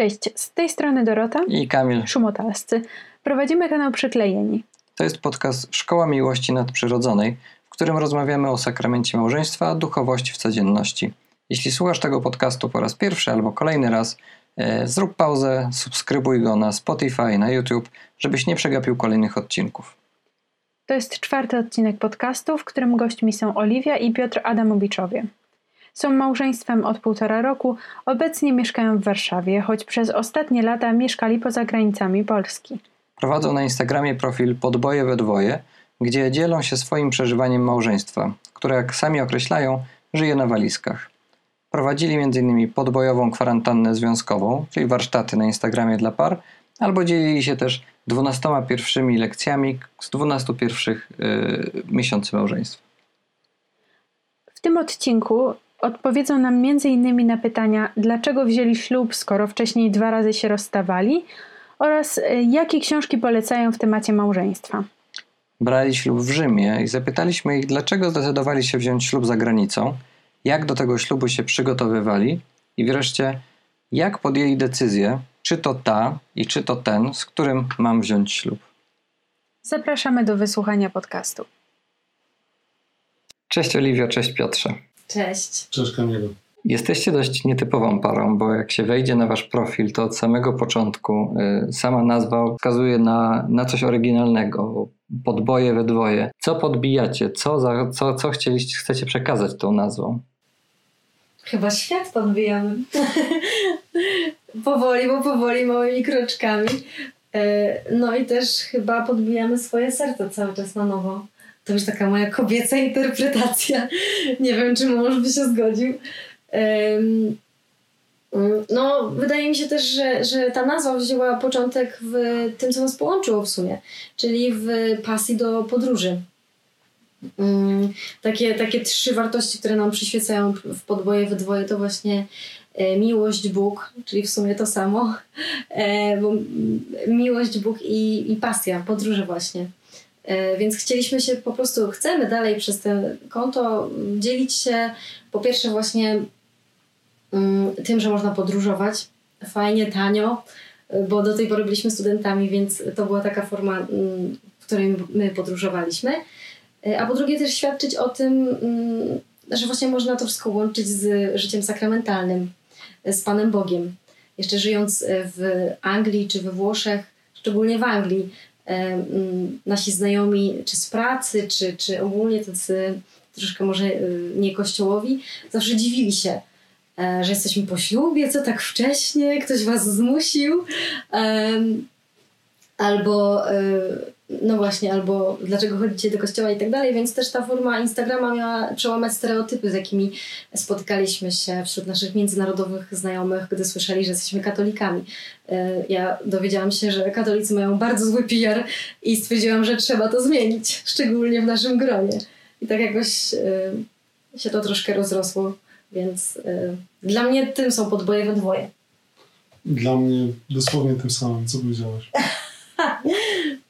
Cześć, z tej strony Dorota i Kamil Szumotalscy. Prowadzimy kanał Przyklejeni. To jest podcast Szkoła Miłości Nadprzyrodzonej, w którym rozmawiamy o sakramencie małżeństwa, duchowości w codzienności. Jeśli słuchasz tego podcastu po raz pierwszy albo kolejny raz, e, zrób pauzę, subskrybuj go na Spotify, na YouTube, żebyś nie przegapił kolejnych odcinków. To jest czwarty odcinek podcastu, w którym gośćmi są Oliwia i Piotr Adamowiczowie. Są małżeństwem od półtora roku, obecnie mieszkają w Warszawie, choć przez ostatnie lata mieszkali poza granicami Polski. Prowadzą na Instagramie profil Podboje we dwoje, gdzie dzielą się swoim przeżywaniem małżeństwa, które jak sami określają, żyje na walizkach. Prowadzili m.in. podbojową kwarantannę związkową, czyli warsztaty na Instagramie dla par, albo dzielili się też 12 pierwszymi lekcjami z 12 pierwszych yy, miesięcy małżeństwa. W tym odcinku odpowiedzą nam m.in. na pytania, dlaczego wzięli ślub, skoro wcześniej dwa razy się rozstawali, oraz y, jakie książki polecają w temacie małżeństwa. Brali ślub w Rzymie i zapytaliśmy ich, dlaczego zdecydowali się wziąć ślub za granicą, jak do tego ślubu się przygotowywali i wreszcie, jak podjęli decyzję, czy to ta i czy to ten, z którym mam wziąć ślub. Zapraszamy do wysłuchania podcastu. Cześć Oliwia, cześć Piotrze. Cześć. Cześć Kamilu. Jesteście dość nietypową parą, bo jak się wejdzie na wasz profil, to od samego początku y, sama nazwa wskazuje na, na coś oryginalnego. Podboje we dwoje. Co podbijacie? Co, za, co, co chcieliście, chcecie przekazać tą nazwą? Chyba świat podbijamy. powoli, bo powoli, małymi kroczkami. E, no i też chyba podbijamy swoje serce cały czas na nowo. To już taka moja kobieca interpretacja. Nie wiem, czy mąż by się zgodził. No, wydaje mi się też, że, że ta nazwa wzięła początek w tym, co nas połączyło w sumie, czyli w pasji do podróży. Takie, takie trzy wartości, które nam przyświecają w podboje we dwoje, to właśnie e, miłość, Bóg, czyli w sumie to samo, e, bo miłość, Bóg i, i pasja, podróże właśnie. E, więc chcieliśmy się po prostu, chcemy dalej przez to konto dzielić się po pierwsze właśnie mm, tym, że można podróżować fajnie, tanio, bo do tej pory byliśmy studentami, więc to była taka forma, mm, w której my podróżowaliśmy. E, a po drugie też świadczyć o tym, mm, że właśnie można to wszystko łączyć z życiem sakramentalnym, z Panem Bogiem. Jeszcze żyjąc w Anglii czy we Włoszech, szczególnie w Anglii, nasi znajomi, czy z pracy, czy, czy ogólnie tacy troszkę może y, nie kościołowi, zawsze dziwili się, e, że jesteśmy po ślubie, co tak wcześnie, ktoś was zmusił. Albo no właśnie, albo dlaczego chodzicie do kościoła i tak dalej, więc też ta forma Instagrama miała przełamać stereotypy, z jakimi spotykaliśmy się wśród naszych międzynarodowych znajomych, gdy słyszeli, że jesteśmy katolikami. E, ja dowiedziałam się, że katolicy mają bardzo zły PR i stwierdziłam, że trzeba to zmienić, szczególnie w naszym gronie. I tak jakoś e, się to troszkę rozrosło, więc e, dla mnie tym są podboje we dwoje. Dla mnie dosłownie tym samym, co powiedziałaś.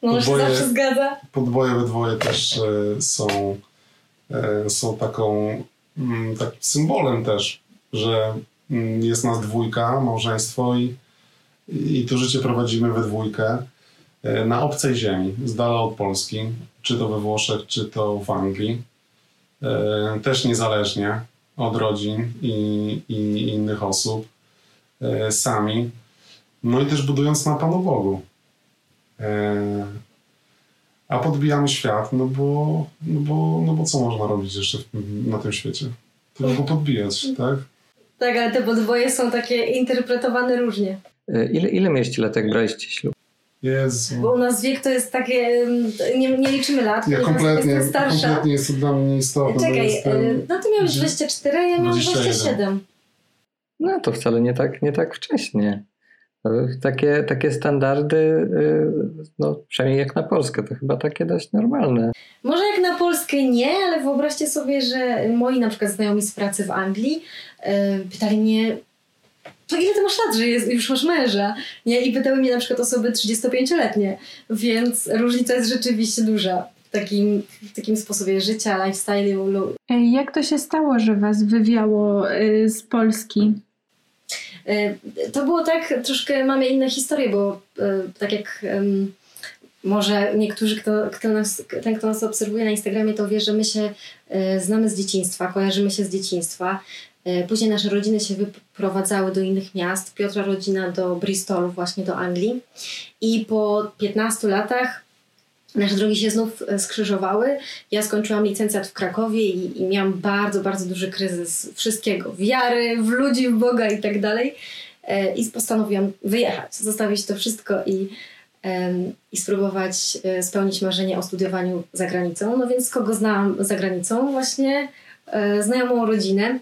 No, się zawsze zgadza. Podboje we dwoje też e, są, e, są taką mm, takim symbolem też, że mm, jest nas dwójka, małżeństwo i, i to życie prowadzimy we dwójkę e, na obcej ziemi, z dala od Polski, czy to we Włoszech, czy to w Anglii. Też niezależnie od rodzin i, i innych osób, sami. No i też budując na Panu Bogu. E, a podbijamy świat, no bo, no bo, no bo co można robić jeszcze na tym świecie? Tylko podbijać, tak? Tak, ale te podwoje są takie interpretowane różnie. E, ile, ile mieliście lat, jak braliście ślub? Jezu. Bo u nas wiek to jest takie, nie, nie liczymy lat, ja kompletnie, jestem starsza. kompletnie jest to dla mnie nieistotne. Czekaj, jestem... E, no ty miałeś 24, ja miałam 27. No to wcale nie tak, nie tak wcześnie. Takie, takie standardy, y, no przynajmniej jak na Polskę, to chyba takie dość normalne. Może jak na Polskę nie, ale wyobraźcie sobie, że moi na przykład znajomi z pracy w Anglii yy, pytali mnie, to ile ty masz lat, że jest, już masz męża? Nie? I pytały mnie na przykład osoby 35-letnie, więc różnica jest rzeczywiście duża w takim, w takim sposobie życia, lifestyle'u. Jak to się stało, że was wywiało y, z Polski? E, to było tak, troszkę mamy inne historie, bo e, tak jak może niektórzy, kto, kto nas, ten, kto nas obserwuje na Instagramie, to wie, że my się e, znamy z dzieciństwa, kojarzymy się z dzieciństwa. Później nasze rodziny się wyprowadzały do innych miast. Piotra rodzina do Bristolu, właśnie do Anglii. I po 15 latach nasze drogi się znów e, skrzyżowały. Ja skończyłam licencjat w Krakowie i, i miałam bardzo, bardzo duży kryzys wszystkiego. Wiary, w ludzi, w Boga i tak dalej. E, I postanowiłam wyjechać, zostawić to wszystko i, i spróbować e, spełnić marzenie o studiowaniu za granicą. No więc kogo znałam za granicą? Właśnie znajomą rodzinę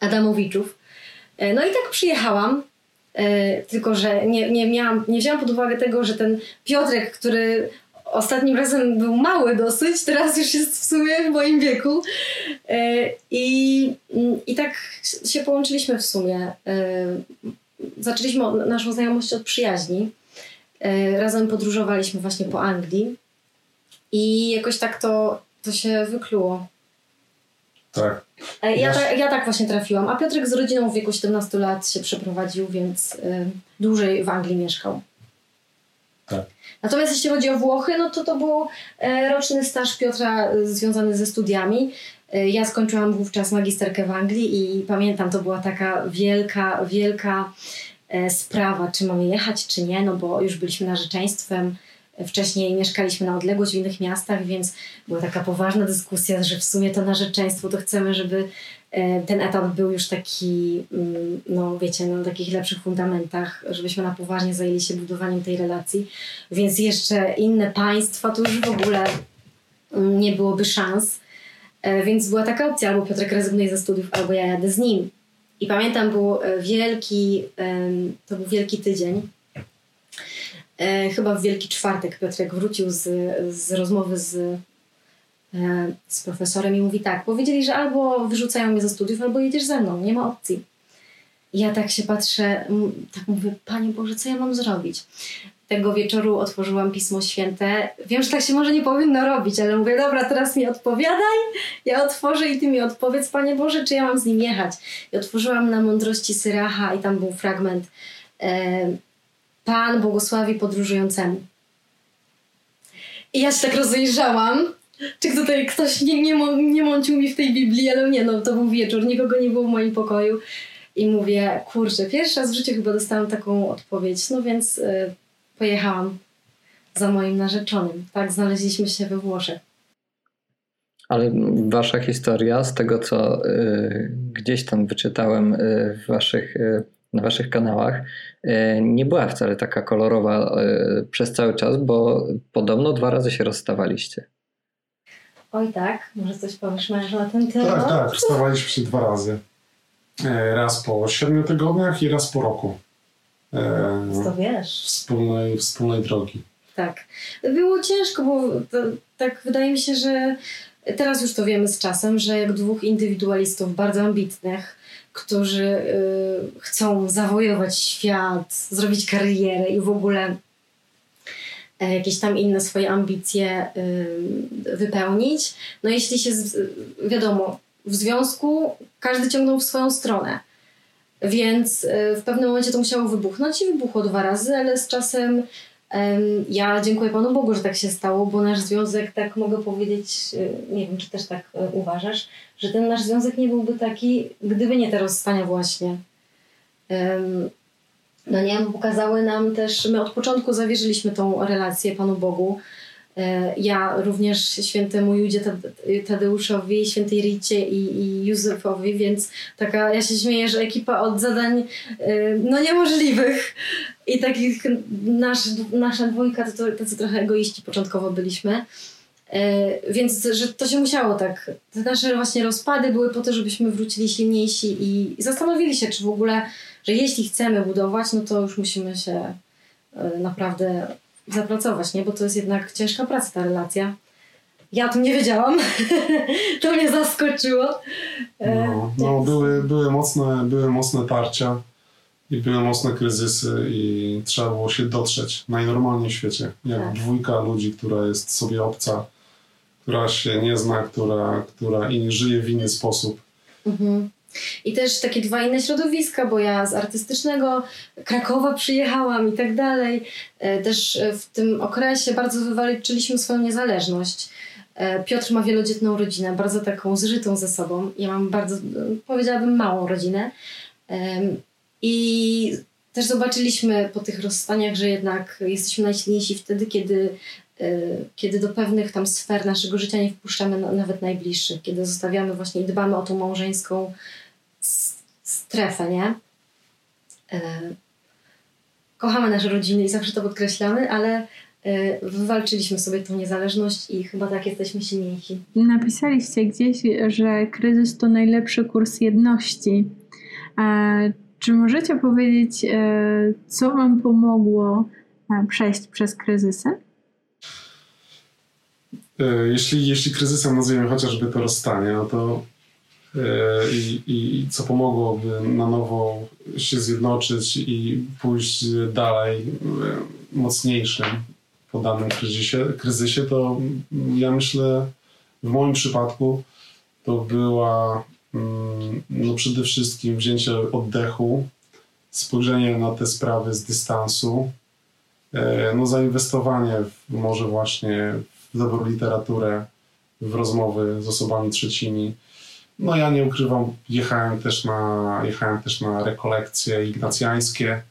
Adamowiczów. No i tak przyjechałam. tylko, że nie, nie, miałam, nie wzięłam pod uwagę tego, że ten Piotrek, który ostatnim razem był mały dosyć, teraz już jest w sumie w moim wieku. E, I, i tak się połączyliśmy w sumie. E, zaczęliśmy naszą znajomość od przyjaźni. E, razem podróżowaliśmy właśnie po Anglii i jakoś tak to, to się wykluło. Tak. Ja, ta, ja tak właśnie trafiłam. A Piotrek z rodziną w wieku 17 lat się przeprowadził, więc dłużej w Anglii mieszkał. Tak. Natomiast jeśli chodzi o Włochy, no to to był e, roczny staż Piotra e, związany ze studiami. E, ja skończyłam wówczas magisterkę w Anglii i pamiętam, to była taka wielka, wielka sprawa, czy mamy jechać, czy nie, no bo już byliśmy narzeczeństwem. Wcześniej mieszkaliśmy na odległość w innych miastach, więc była taka poważna dyskusja, że w sumie to narzeczeństwo to chcemy, żeby E, ten etap był już taki, mm, no wiecie, na takich lepszych fundamentach, żebyśmy na poważnie zajęli się budowaniem tej relacji. Więc jeszcze inne państwa to już w ogóle mm, nie byłoby szans. E, więc była taka opcja, albo Piotrek rezygnuje ze studiów, albo ja jadę z nim. I pamiętam, był e, wielki, to był wielki tydzień. Chyba w Wielki Czwartek Piotrek wrócił z, z rozmowy z E, z profesorem i mówi tak, powiedzieli, że albo wyrzucają mnie ze studiów, albo jedziesz ze mną, nie ma opcji. Ja tak się patrzę, tak mówię, Panie Boże, co ja mam zrobić? Tego wieczoru otworzyłam Pismo Święte. Wiem, że tak się może nie powinno robić, ale mówię, dobra, teraz mi odpowiadaj, ja otworzę i Ty mi odpowiedz, Panie Boże, czy ja mam z nim jechać. I otworzyłam na mądrości Syracha i tam był fragment e, Pan błogosławi podróżującemu. I ja się tak rozejrzałam czy tutaj ktoś nie, nie, nie mącił mi w tej Biblii, ale nie, no to był wieczór, nikogo nie było w moim pokoju. I mówię, kurczę, pierwszy raz w życiu chyba dostałam taką odpowiedź, no więc y, pojechałam za moim narzeczonym. Tak, znaleźliśmy się we Włoszech. Ale wasza historia, z tego co y, gdzieś tam wyczytałem y, w waszych, y, na waszych kanałach, y, nie była wcale taka kolorowa y, przez cały czas, bo podobno dwa razy się rozstawaliście. Oj tak, może coś powiesz mężu na ten temat? Tak, tak, wstawaliśmy się dwa razy. E, raz po siedmiu tygodniach i raz po roku. E, to wiesz. Wspólnej, wspólnej drogi. Tak. Było ciężko, bo to, tak wydaje mi się, że teraz już to wiemy z czasem, że jak dwóch indywidualistów bardzo ambitnych, którzy y, chcą zawojować świat, zrobić karierę i w ogóle E, jakieś tam inne swoje ambicje wypełnić. No jeśli się, wiadomo, w związku każdy ciągnął w swoją stronę. Więc e, w pewnym momencie to musiało wybuchnąć i wybuchło dwa razy, ale z czasem ja dziękuję Panu Bogu, że tak się stało, bo nasz związek, tak mogę powiedzieć, e, nie wiem, czy też tak uważasz, że ten nasz związek nie byłby taki, gdyby nie te rozstania właśnie. No nie, pokazały nam też, my od początku zawierzyliśmy tą relację Panu Bogu. E, ja również świętemu Judzie Tadeuszowi, świętej Ricie i, i Józefowi, więc taka, ja się śmieję, że ekipa od zadań e, no niemożliwych i takich nasz, nasza dwójka to, to tacy trochę egoiści początkowo byliśmy. E, więc że to się musiało tak. Te nasze właśnie rozpady były po to, żebyśmy wrócili silniejsi i, zastanowili się, czy w ogóle że jeśli chcemy budować, no to już musimy się naprawdę zapracować, nie? Bo to jest jednak ciężka praca, ta relacja. Ja o tym nie wiedziałam. to mnie zaskoczyło. E, no, no były, były, mocne, były mocne tarcia i były mocne kryzysy i trzeba było się dotrzeć najnormalniej w świecie. Jak tak. dwójka ludzi, która jest sobie obca, która się nie zna, która, która żyje w inny sposób. Mhm I też takie dwa inne środowiska, bo ja z artystycznego Krakowa przyjechałam i tak dalej. E, też w tym okresie bardzo wywalczyliśmy swoją niezależność. E, Piotr ma wielodzietną rodzinę, bardzo taką zżytą ze sobą. Ja mam bardzo, powiedziałabym, małą rodzinę. I też zobaczyliśmy po tych rozstaniach, że jednak jesteśmy najsilniejsi wtedy, kiedy, e, kiedy do pewnych tam sfer naszego życia nie wpuszczamy nawet najbliższych, kiedy zostawiamy właśnie i dbamy o tą małżeńską strefę, nie? E, kochamy nasze rodziny i zawsze to podkreślamy, ale e, wywalczyliśmy sobie tą niezależność i chyba tak jesteśmy silniejsi. Napisaliście gdzieś, że kryzys to najlepszy kurs jedności. Czy możecie powiedzieć, co Wam pomogło e, przejść przez kryzysy? E, jeśli, jeśli kryzysem nazwiemy chociażby to rozstanie, no to i, i co pomogłoby na nowo się zjednoczyć i pójść dalej mocniejszym po danym kryzysie, kryzysie, to ja myślę w moim przypadku to była Mm, no przede wszystkim wzięcie oddechu, spojrzenie na te sprawy z dystansu, e, no zainwestowanie w, może właśnie dobrą literaturę, w rozmowy z osobami trzecimi. No ja nie ukrywam, jechałem też na, jechałem też na rekolekcje ignacjańskie,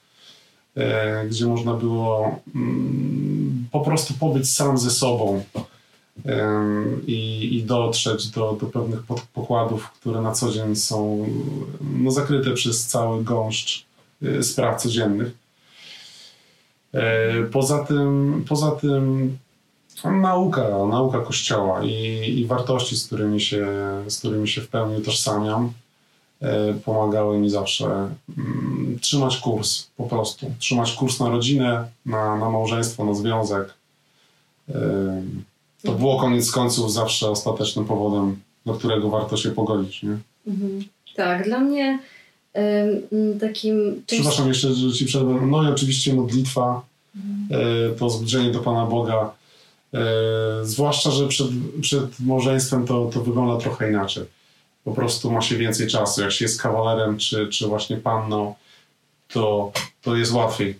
e, gdzie można było mm, po prostu pobyć sam ze sobą i, i dotrzeć do, do pewnych pokładów, które na co dzień są no, zakryte przez cały gąszcz y, spraw codziennych. E, poza tym, poza tym nauka, nauka Kościoła i, i wartości, z którymi, się, z którymi się w pełni utożsamiam, e, pomagały mi zawsze mm, trzymać kurs po prostu. Trzymać kurs na rodzinę, na, na małżeństwo, na związek. To było koniec końców zawsze ostatecznym powodem, do którego warto się pogodzić, nie? Mhm. Tak, dla mnie takim... Przepraszam jeszcze, że ci przerwę. No i oczywiście modlitwa, mhm. y, to zbliżenie do Pana Boga. Y, zwłaszcza, że przed, przed małżeństwem to, to wygląda trochę inaczej. Po prostu ma się więcej czasu. Jak się jest kawalerem, czy, czy właśnie panną, to, to jest łatwiej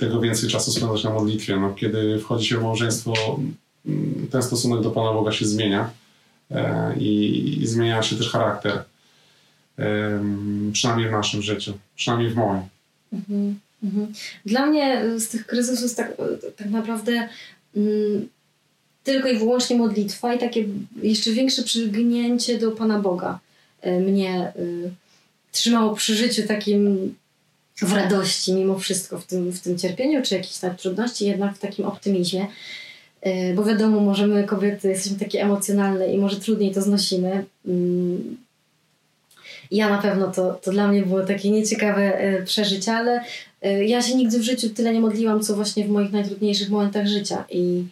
tego więcej czasu spędzać na modlitwie. No, kiedy wchodzi się w małżeństwo, ten stosunek do Pana Boga się zmienia e, i, i zmienia się też charakter. Przynajmniej w naszym życiu, przynajmniej w moim. Mhm, mhm. Dla mnie z tych kryzysów tak, tak naprawdę mm, tylko i wyłącznie modlitwa i takie jeszcze większe przygnięcie do Pana Boga e, mnie y, trzymało przy życiu takim w radości mimo wszystko w tym, w tym cierpieniu czy jakichś tam trudności, jednak w takim optymizmie. E, bo wiadomo, możemy kobiety, jesteśmy takie emocjonalne i może trudniej to znosimy. Mm. Ja na pewno to, to dla mnie było takie nieciekawe przeżycie, ale ja się nigdy w życiu tyle nie modliłam, co właśnie w moich najtrudniejszych momentach życia. I,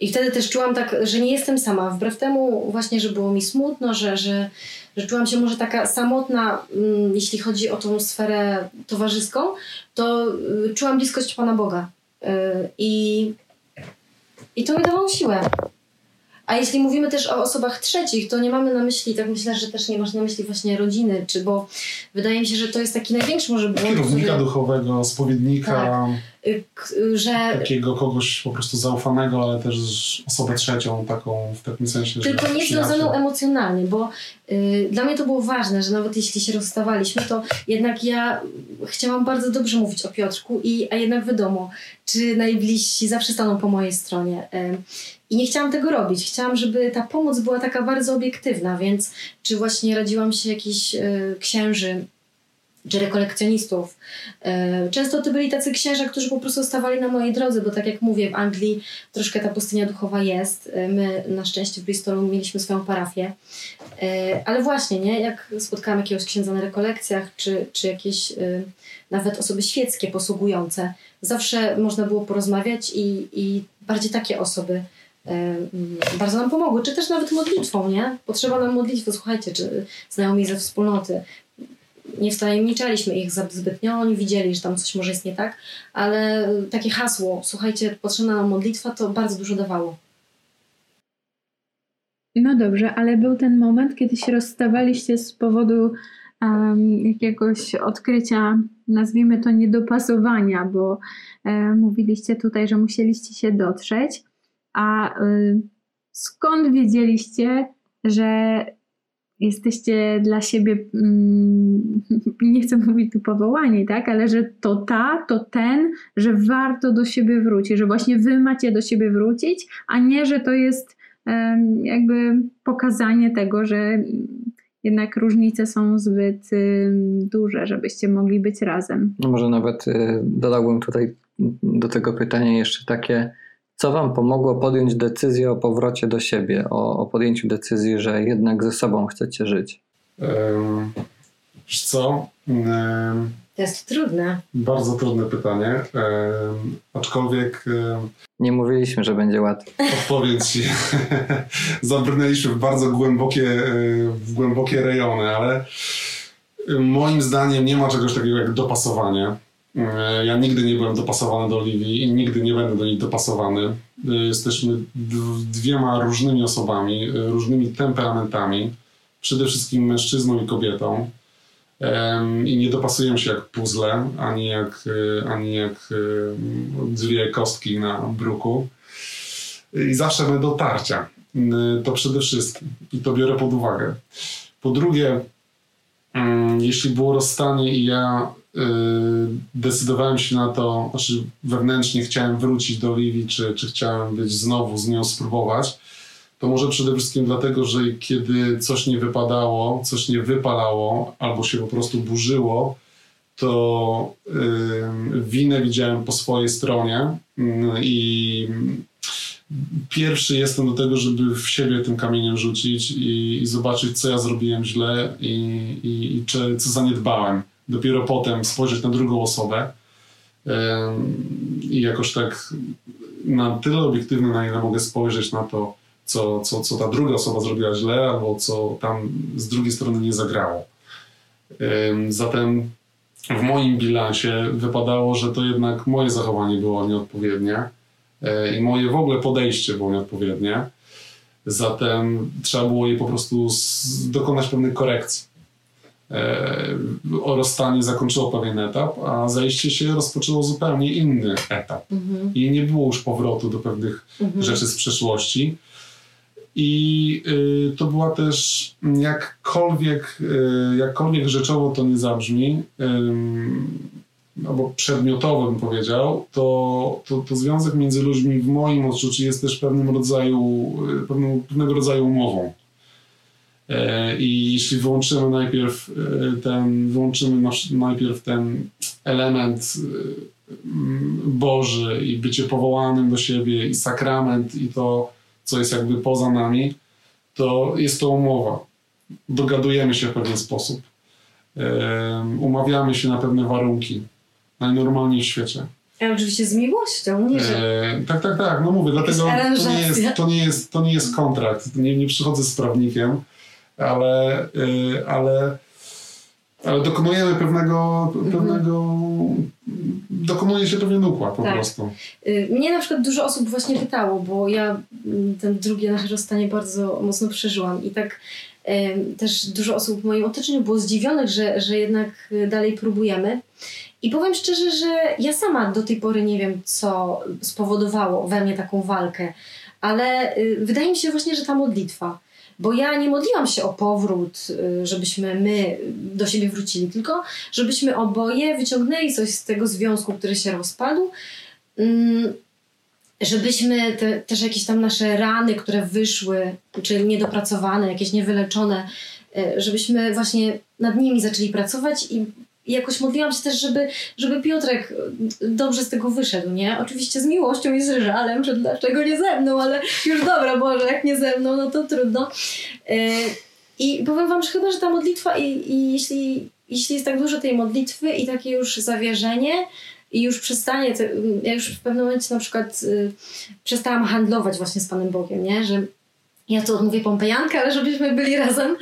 i wtedy też czułam tak, że nie jestem sama. Wbrew temu właśnie, że było mi smutno, że, że, że czułam się może taka samotna, mm, jeśli chodzi o tą sferę towarzyską, to czułam bliskość Pana Boga. I i to mi dawało siłę. A jeśli mówimy też o osobach trzecich, to nie mamy na myśli, tak myślę, że też nie masz na myśli właśnie rodziny, czy bo wydaje mi się, że to jest taki największy może błąd. Kierownika który... duchowego, spowiednika. Tak że... Takiego kogoś po prostu zaufanego, ale też osobę trzecią, taką w takim sensie, Tylko nie związaną emocjonalnie, bo y, dla mnie to było ważne, że nawet jeśli się rozstawaliśmy, to jednak ja chciałam bardzo dobrze mówić o Piotrku, i, a jednak wiadomo, czy najbliżsi zawsze staną po mojej stronie. Y, I nie chciałam tego robić. Chciałam, żeby ta pomoc była taka bardzo obiektywna, więc czy właśnie radziłam się jakiś y, księży, czy rekolekcjonistów. E, często to byli tacy księża, którzy po prostu stawali na mojej drodze, bo tak jak mówię, w Anglii troszkę ta pustynia duchowa jest. E, my na szczęście w Bristolu mieliśmy swoją parafię. E, ale właśnie, nie? jak spotkałam jakiegoś księdza na rekolekcjach, czy, czy jakieś nawet osoby świeckie posługujące, zawsze można było porozmawiać i, i bardziej takie osoby bardzo nam pomogły, czy też nawet modlitwą, nie? Potrzeba nam modlitwy, słuchajcie, czy znajomi ze wspólnoty nie wtajemniczaliśmy ich zbytnio, oni widzieli, że tam coś może jest nie tak, ale takie hasło, słuchajcie, potrzebna modlitwa, to bardzo dużo dawało. No dobrze, ale był ten moment, kiedy się rozstawaliście z powodu um, jakiegoś odkrycia, nazwijmy to niedopasowania, bo um, mówiliście tutaj, że musieliście się dotrzeć, a um, skąd wiedzieliście, że jesteście dla siebie, mm, nie chcę mówić tu powołani, tak, ale że to ta, to ten, że warto do siebie wrócić, że właśnie wy macie do siebie wrócić, a nie, że to jest jakby pokazanie tego, że jednak różnice są zbyt duże, żebyście mogli być razem. No może nawet y, dodałbym tutaj do tego pytania jeszcze takie, co Wam pomogło podjąć decyzję o powrocie do siebie, o, o podjęciu decyzji, że jednak ze sobą chcecie żyć? Um, co? Um, to jest trudne. Bardzo trudne pytanie. Um, aczkolwiek. Nie mówiliśmy, że będzie łatwo. Odpowiedź. Zabrnęliśmy w bardzo głębokie, e, w głębokie rejony, ale moim zdaniem nie ma czegoś takiego jak dopasowanie. E, ja nigdy nie byłem dopasowany do Oliwii i nigdy nie będę do niej dopasowany. E, jesteśmy dwiema różnymi osobami, różnymi temperamentami. Przede wszystkim mężczyzną i kobietą i nie dopasują się jak puzzle, ani jak, e, ani jak e, dwie kostki na bruku. I zawsze będą tarcia. To przede wszystkim. I to biorę pod uwagę. Po drugie, mm, jeśli było rozstanie i ja e, decydowałem się na to, znaczy wewnętrznie chciałem wrócić do Livi, czy, czy chciałem być znowu z nią spróbować, to może przede wszystkim dlatego, że kiedy coś nie wypadało, coś nie wypalało, albo się po prostu burzyło, to yy, winę widziałem po swojej stronie yy, i pierwszy jestem do tego, żeby w siebie tym kamieniem rzucić i, i zobaczyć, co ja zrobiłem źle i, i, i czy, co zaniedbałem. Dopiero potem spojrzeć na drugą osobę i jakoś tak na tyle obiektywny, na ile mogę spojrzeć na to, co, co, co ta druga osoba zrobiła źle, albo co tam z drugiej strony nie zagrało. Zatem w moim bilansie wypadało, że to jednak moje zachowanie było nieodpowiednie e, i moje w ogóle podejście było nieodpowiednie. Zatem trzeba było jej po prostu dokonać pewnej korekcji. E, o rozstanie zakończyło pewien etap, a zajście się rozpoczęło zupełnie inny etap. Mhm. I nie było już powrotu do pewnych mhm. rzeczy z przeszłości i y, to była też jakkolwiek, y, jakkolwiek rzeczowo to nie zabrzmi, y, albo przedmiotowo bym powiedział, to, to, to, związek między ludźmi w moim odczuciu jest też pewnym rodzaju, y, pewną, pewnego rodzaju umową. E, I jeśli wyłączymy najpierw y, ten, wyłączymy najpierw ten element y, Boży i bycie powołanym do siebie i sakrament i to co jest jakby poza nami, to jest to umowa. Dogadujemy się w pewien sposób. umawiamy się na pewne warunki. Najnormalniej w świecie. A oczywiście z miłością, nie że... E, tak, tak, tak. No mówię, dlatego to nie, jest, to, nie jest, to nie jest kontrakt. Nie, nie przychodzę z prawnikiem, ale, e, ale ale dokonujemy pewnego, mhm. pewnego dokonuje się pewien układ po tak. prostu. Y, mnie na przykład dużo osób właśnie pytało, bo ja mm, ten drugie nasze rozstanie bardzo mocno przeżyłam i tak też dużo osób w moim otoczeniu było zdziwionych, że, że jednak dalej próbujemy. I powiem szczerze, że ja sama do tej pory nie wiem, co spowodowało we mnie taką walkę, ale y, wydaje mi się właśnie, że ta modlitwa bo ja nie modliłam się o powrót, y, żebyśmy my do siebie wrócili, tylko żebyśmy oboje wyciągnęli coś z tego związku, który się rozpadł. Mm, żebyśmy te, też jakieś tam nasze rany, które wyszły, czy niedopracowane, jakieś niewyleczone, y, żebyśmy właśnie nad nimi zaczęli pracować i i jakoś modliłam się też, żeby, żeby Piotrek dobrze z tego wyszedł, nie? Oczywiście z miłością i z żalem, że dlaczego nie ze mną, ale już dobra, Boże, jak nie ze mną, no to trudno. E, I powiem wam, że chyba, że ta modlitwa i, i jeśli, jeśli jest tak dużo tej modlitwy i takie już zawierzenie i już przestanie, ja już w pewnym momencie na przykład y, przestałam handlować właśnie z Panem Bogiem, nie? Że ja tu odmówię Pompejankę, ale żebyśmy byli razem.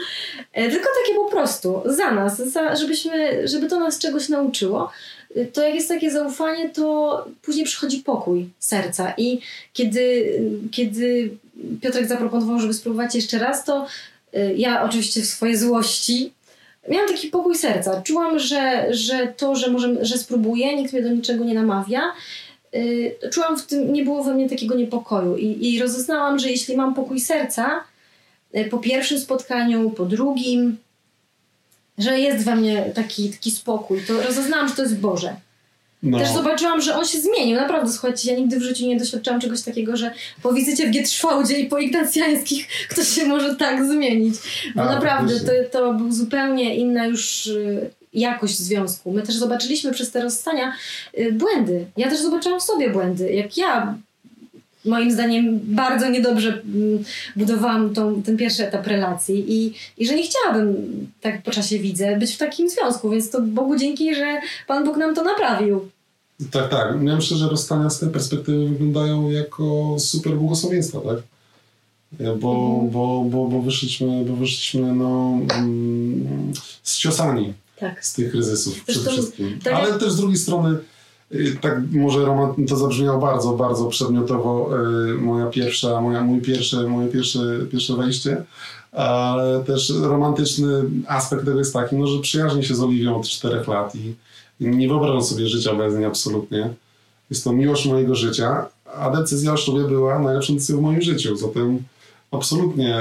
E, tylko takie po prostu, za nas, za, żebyśmy, żeby to nas czegoś nauczyło. E, to jak jest takie zaufanie, to później przychodzi pokój serca. I kiedy, kiedy Piotrek zaproponował, żeby spróbować jeszcze raz, to e, ja oczywiście w swojej złości miałam taki pokój serca. Czułam, że, że to, że, może, że spróbuję, nikt mnie do niczego nie namawia. Yy, czułam w tym, nie było we mnie takiego niepokoju i, i rozeznałam, że jeśli mam pokój serca yy, po pierwszym spotkaniu, po drugim, że jest we mnie taki, taki spokój, to rozeznałam, że to jest Boże. No. Też zobaczyłam, że on się zmienił. Naprawdę, słuchajcie, ja nigdy w życiu nie doświadczałam czegoś takiego, że po wizycie w Gietrzwałdzie i po ignacjańskich ktoś się może tak zmienić. Bo A, naprawdę to, to był zupełnie inna już y, jakość związku. My też zobaczyliśmy przez te rozstania y, błędy. Ja też zobaczyłam w sobie błędy. Jak ja moim zdaniem bardzo niedobrze mm, budowałam tą, ten pierwszy etap relacji i, i że nie chciałabym, tak po czasie widzę, być w takim związku, więc to Bogu dzięki, że Pan Bóg nam to naprawił. Tak, tak. Ja myślę, że rozstania z tej perspektywy wyglądają jako super błogosławieństwa, tak? Bo, mhm. bo, bo, bo, wyszliśmy, bo wyszliśmy no, mm, zciosani tak. z tych kryzysów przede wszystkim. Tak Ale też z drugiej strony y, tak może to zabrzmiało bardzo, bardzo przedmiotowo y, moja pierwsza, moja, mój pierwsze, moje pierwsze, pierwsze wejście, ale też romantyczny aspekt tego jest taki, no, że przyjaźnię się z Oliwią od czterech lat i nie wyobrażam sobie życia bez niej absolutnie. Jest to miłość mojego życia, a decyzja o ślubie była najlepszą decyzją w moim życiu. Zatem absolutnie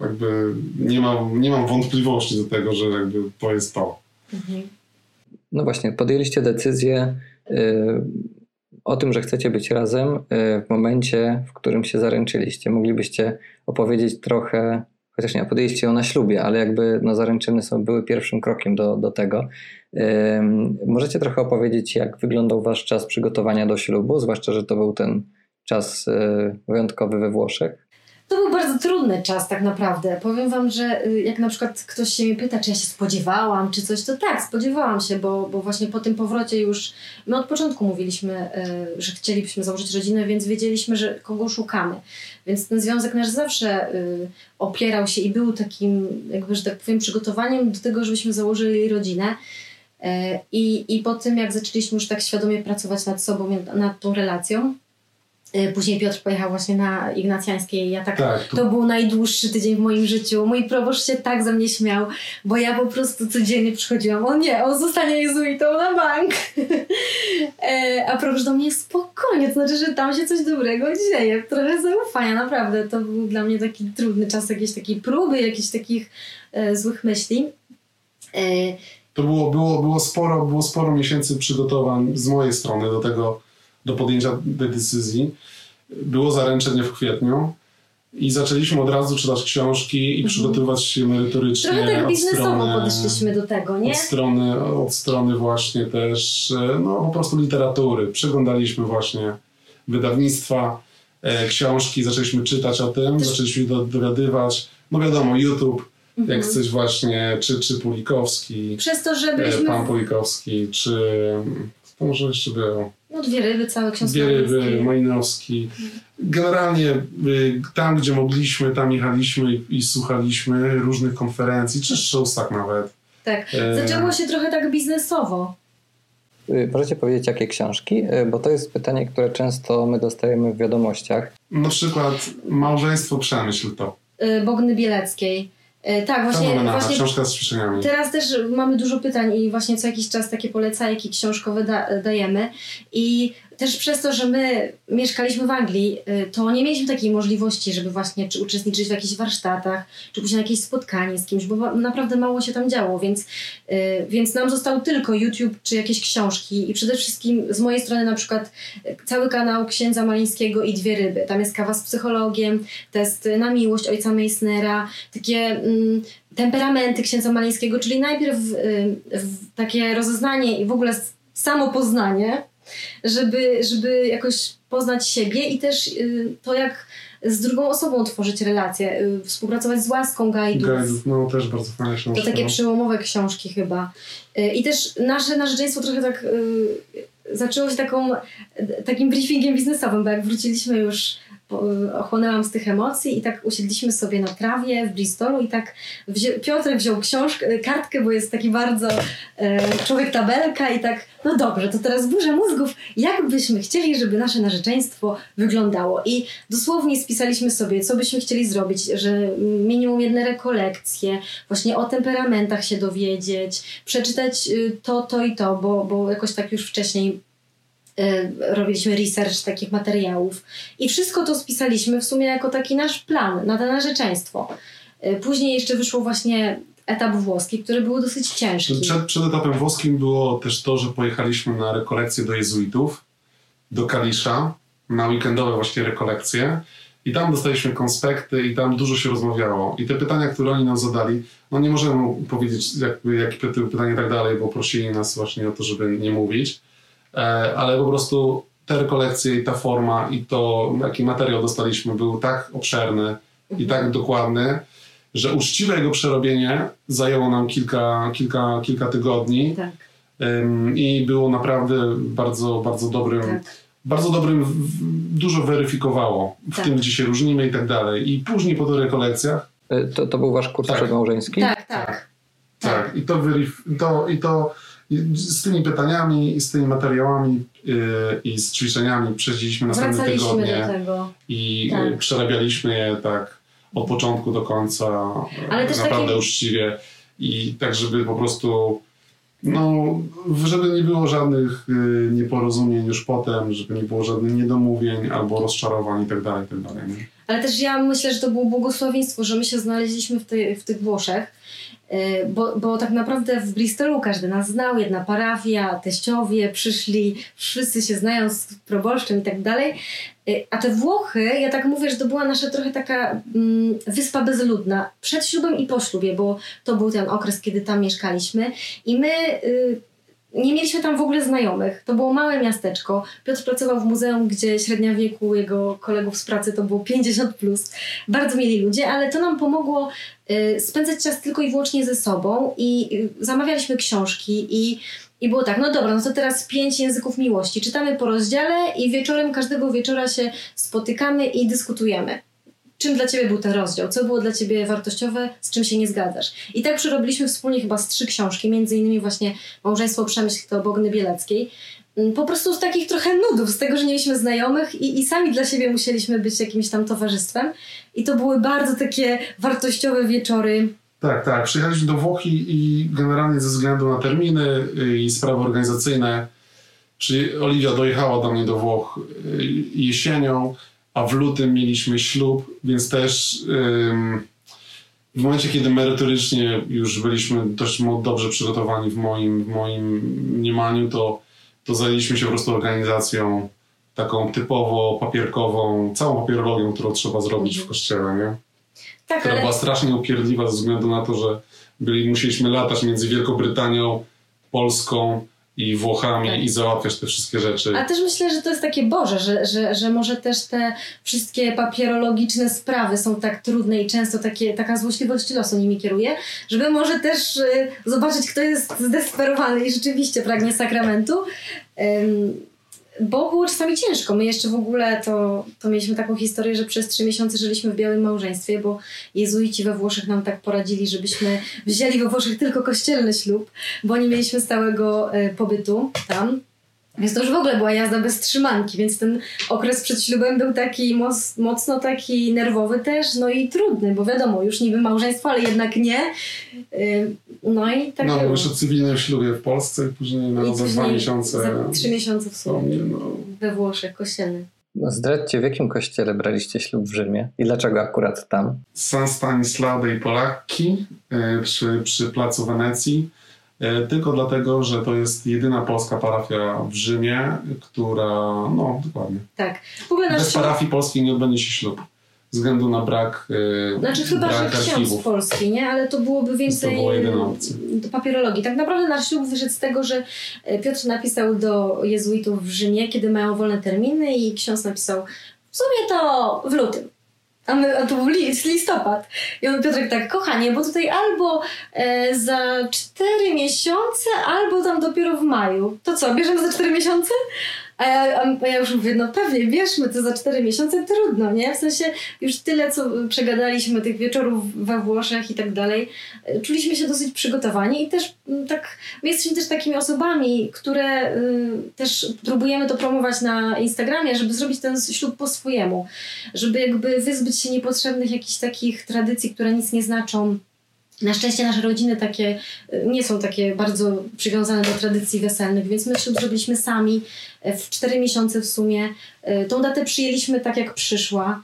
jakby nie mam, nie mam wątpliwości do tego, że jakby to jest to. Mhm. No właśnie, podjęliście decyzję y, o tym, że chcecie być razem y, w momencie, w którym się zaręczyliście. Moglibyście opowiedzieć trochę, chociaż nie, podjęliście ją na ślubie, ale jakby no, zaręczyny są, były pierwszym krokiem do, do tego. Y, możecie trochę opowiedzieć, jak wyglądał wasz czas przygotowania do ślubu, zwłaszcza, że to był ten czas wyjątkowy we Włoszech? To był bardzo trudny czas tak naprawdę. Powiem Wam, że y, jak na przykład ktoś się mnie pyta, czy ja się spodziewałam, czy coś, to tak, spodziewałam się, bo, bo właśnie po tym powrocie już my od początku mówiliśmy, y, że chcielibyśmy założyć rodzinę, więc wiedzieliśmy, że kogo szukamy. Więc ten związek nasz zawsze y, opierał się i był takim, jakby, że tak powiem, przygotowaniem do tego, żebyśmy założyli rodzinę. I, I po tym, jak zaczęliśmy już tak świadomie pracować nad sobą, nad tą relacją, później Piotr pojechał właśnie na Ignacjańskiej. Ja tak, tak to... to... był najdłuższy tydzień w moim życiu. Mój proboszcz się tak ze mnie śmiał, bo ja po prostu codziennie przychodziłam. On nie, on zostanie jezuitą na bank. e, a proboszcz do mnie spokojnie, to znaczy, że tam się coś dobrego dzieje. Trochę zaufania, naprawdę. To był dla mnie taki trudny czas jakiejś takiej próby, jakichś takich e, złych myśli. E, to było, było, było, sporo, było sporo miesięcy przygotowań z mojej strony do tego, do podjęcia tej decyzji. Było zaręczenie w kwietniu i zaczęliśmy od razu czytać książki i mhm. przygotowywać się merytorycznie. Trochę tak biznesowo strony, podeszliśmy do tego, nie? Od strony, od strony właśnie też, no po prostu literatury. Przeglądaliśmy właśnie wydawnictwa, e, książki, zaczęliśmy czytać o tym, też... zaczęliśmy dowiadywać. No wiadomo, YouTube, mhm. jak coś właśnie, czy, czy Pulikowski, Przez to, że byliśmy... pan Pulikowski, czy to może jeszcze było. No dwie ryby, całe książki. Dwie ryby, Majnowski. Generalnie y, tam, gdzie mogliśmy, tam jechaliśmy i, i słuchaliśmy różnych konferencji, czy tak nawet. Tak, e, zaczęło się trochę tak biznesowo. Y, możecie powiedzieć, jakie książki? Y, bo to jest pytanie, które często my dostajemy w wiadomościach. Na przykład Małżeństwo Przemyśl to. Bogny Bieleckiej. E, tak, właśnie, właśnie książka z ćwiczeniami. Teraz też mamy dużo pytań i właśnie co jakiś czas takie polecajki książkowe da, dajemy i też przez to, że my mieszkaliśmy w Anglii, y, to nie mieliśmy takiej możliwości, żeby właśnie czy uczestniczyć w jakichś warsztatach, czy pójść na jakieś spotkanie z kimś, bo naprawdę mało się tam działo, więc, y, więc nam został tylko YouTube czy jakieś książki i przede wszystkim z mojej strony na przykład y, cały kanał księdza Malińskiego i Dwie Ryby. Tam jest kawa z psychologiem, test na miłość ojca Meissnera, takie mm, temperamenty księdza Malińskiego, czyli najpierw w takie rozeznanie i w ogóle samopoznanie, żeby, żeby jakoś poznać siebie i też y, to, jak z drugą osobą tworzyć relacje, y, współpracować z łaską guide'ów. Guide'ów, no też bardzo fajne książki. To takie no. przełomowe książki chyba. Y, I też nasze narzeczeństwo trochę tak zaczęło się taką, takim briefingiem biznesowym, bo jak wróciliśmy już ochłonęłam z tych emocji i tak usiedliśmy sobie na trawie w Bristolu i tak wzią, Piotr wziął książkę, kartkę, bo jest taki bardzo e, człowiek tabelka i tak, no dobrze, to teraz burza mózgów, jak byśmy chcieli, żeby nasze narzeczeństwo wyglądało? I dosłownie spisaliśmy sobie, co byśmy chcieli zrobić, że minimum jedne rekolekcje, właśnie o temperamentach się dowiedzieć, przeczytać y, to, to i to, bo, bo jakoś tak już wcześniej robiliśmy research takich materiałów i wszystko to spisaliśmy w sumie jako taki nasz plan na to narzeczeństwo. Y, później jeszcze wyszło właśnie etap włoski, który był dosyć ciężki. Przed, przed etapem włoskim było też to, że pojechaliśmy na rekolekcje do jezuitów, do Kalisza, na weekendowe właśnie rekolekcje i tam dostaliśmy konspekty i tam dużo się rozmawiało. I te pytania, które oni nam zadali, no nie możemy powiedzieć, jakie były pytania i tak dalej, bo prosili nas właśnie o to, żeby nie mówić ale po prostu te rekolekcje i ta forma i to, jaki materiał dostaliśmy, był tak obszerny i tak dokładny, że uczciwe jego przerobienie zajęło nam kilka, kilka, kilka tygodni. Tak. I było naprawdę bardzo, bardzo dobrym. Tak. Bardzo dobrym, dużo weryfikowało w tak. tym, gdzie się różnimy i tak dalej. I później po tych rekolekcjach. E, to, to był wasz kurs tak. przedmałżeński? Tak, tak. Tak. tak. I, to, to, i to z tymi pytaniami i z tymi materiałami yy, i z ćwiczeniami przechodziliśmy następne tygodnie i tak. przerabialiśmy je tak od początku do końca Ale też naprawdę takie... uczciwie i tak, żeby po prostu no, żeby nie było żadnych y, nieporozumień już potem, żeby nie było żadnych niedomówień albo rozczarowań i tak dalej, tak. Nie? Ale też ja myślę, że to było błogosławieństwo, że my się znaleźliśmy w, tej, w tych Włoszech, bo, bo tak naprawdę w Bristolu każdy nas znał, jedna parafia, teściowie przyszli, wszyscy się znają z proboszczem i tak dalej. Y, a te Włochy, ja tak mówię, że to była nasza trochę taka mm, wyspa bezludna przed ślubem i po ślubie, bo to był ten okres, kiedy tam mieszkaliśmy i my y, nie mieliśmy tam w ogóle znajomych. To było małe miasteczko. Piotr pracował w muzeum, gdzie średnia wieku jego kolegów z pracy to było 50 plus. Bardzo mieli ludzie, ale to nam pomogło y, spędzać czas tylko i wyłącznie ze sobą i y, zamawialiśmy książki i i było tak, no dobra, no to teraz pięć języków miłości. Czytamy po rozdziale i wieczorem, każdego wieczora się spotykamy i dyskutujemy. Czym dla Ciebie był ten rozdział? Co było dla Ciebie wartościowe? Z czym się nie zgadzasz? I tak przerobiliśmy wspólnie chyba z trzy książki, między innymi właśnie Małżeństwo Przemyśl to Bogny Bieleckiej. Mm, po prostu z takich trochę nudów, z tego, że nie mieliśmy znajomych i, i sami dla siebie musieliśmy być jakimś tam towarzystwem. I to były bardzo takie wartościowe wieczory tak, tak. Przyjechaliśmy do Włoch i generalnie ze względu na terminy y, i sprawy organizacyjne, czy Oliwia dojechała do mnie do Włoch y, jesienią, a w lutym mieliśmy ślub, więc też w momencie, kiedy merytorycznie już byliśmy dość dobrze przygotowani w moim, w moim mniemaniu, to, to zajęliśmy się po prostu organizacją taką typowo papierkową, całą papierologią, którą trzeba zrobić w kościele, nie? tak, która ale... była strasznie upierdliwa ze względu na to, że byli, musieliśmy latać między Wielką Brytanią, Polską i Włochami tak. i załatwiać te wszystkie rzeczy. A też myślę, że to jest takie Boże, że, że, że może też te wszystkie papierologiczne sprawy są tak trudne i często takie, taka złośliwość losu nimi kieruje, żeby może też y, zobaczyć, kto jest zdesperowany i rzeczywiście pragnie sakramentu. Ym, bo było czasami ciężko. My jeszcze w ogóle to, to mieliśmy taką historię, że przez trzy miesiące żyliśmy w białym małżeństwie, bo jezuici we Włoszech nam tak poradzili, żebyśmy wzięli we Włoszech tylko kościelny ślub, bo nie mieliśmy stałego e, pobytu tam. Więc to już w ogóle była jazda bez trzymanki, więc ten okres przed ślubem był taki moc, mocno taki nerwowy też, no i trudny, bo wiadomo, już niby małżeństwo, ale jednak nie. Y, no i tak No, już o cywilnym ślubie w Polsce i później no, I za dwa miesiące. Za trzy miesiące w sumie. No. We Włoszech, kościelny. No zdradźcie, w jakim kościele braliście ślub w Rzymie i dlaczego akurat tam? San Stanislao dei Polacchi y, przy, przy placu Wenecji. E, tylko dlatego, że to jest jedyna polska parafia w Rzymie, która, no dokładnie. Tak. W ogóle Bez ślub... parafii polskiej nie odbędzie się ślub. Ze względu na brak. Yy, znaczy, chyba, brak że ksiądz polski, nie? Ale to byłoby więcej. To papierologii. Tak naprawdę nasz ślub wyszedł z tego, że e, Piotr napisał do jezuitów w Rzymie, kiedy mają wolne terminy, i ksiądz napisał: W sumie to w lutym. A, my, a to był listopad. I on Piotrek tak, kochanie, bo tutaj albo e, za cztery miesiące, albo tam dopiero w maju. To co, bierzemy za cztery miesiące? A ja, a ja już mówię, no pewnie, bierzmy to za cztery miesiące, trudno, nie? W sensie już tyle, co przegadaliśmy tych wieczorów we Włoszech i tak dalej. Czuliśmy się dosyć przygotowani i też mm, tak, my jesteśmy też takimi osobami, które y, też próbujemy to promować na Instagramie, żeby zrobić ten ślub po swojemu. Żeby jakby wyzbyć się niepotrzebnych jakichś takich tradycji, które nic nie znaczą na szczęście nasze rodziny takie y, nie są takie bardzo przywiązane do tradycji weselnych, więc my ślub zrobiliśmy sami y, w cztery miesiące w sumie. Y, tą datę przyjęliśmy tak, jak przyszła.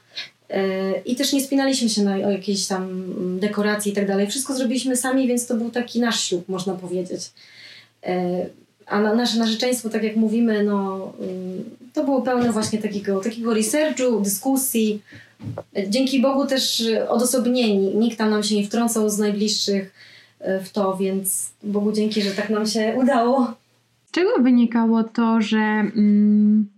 I też nie spinaliśmy się na jakieś tam dekoracje i tak dalej. Wszystko zrobiliśmy sami, więc to był taki nasz ślub, można powiedzieć. A nasze narzeczeństwo, tak jak mówimy, no, to było pełne właśnie takiego, takiego researchu, dyskusji, dzięki Bogu też odosobnieni. Nikt tam nam się nie wtrącał z najbliższych e, w to, więc Bogu dzięki, że tak nam się udało. Z czego wynikało to, że, mm,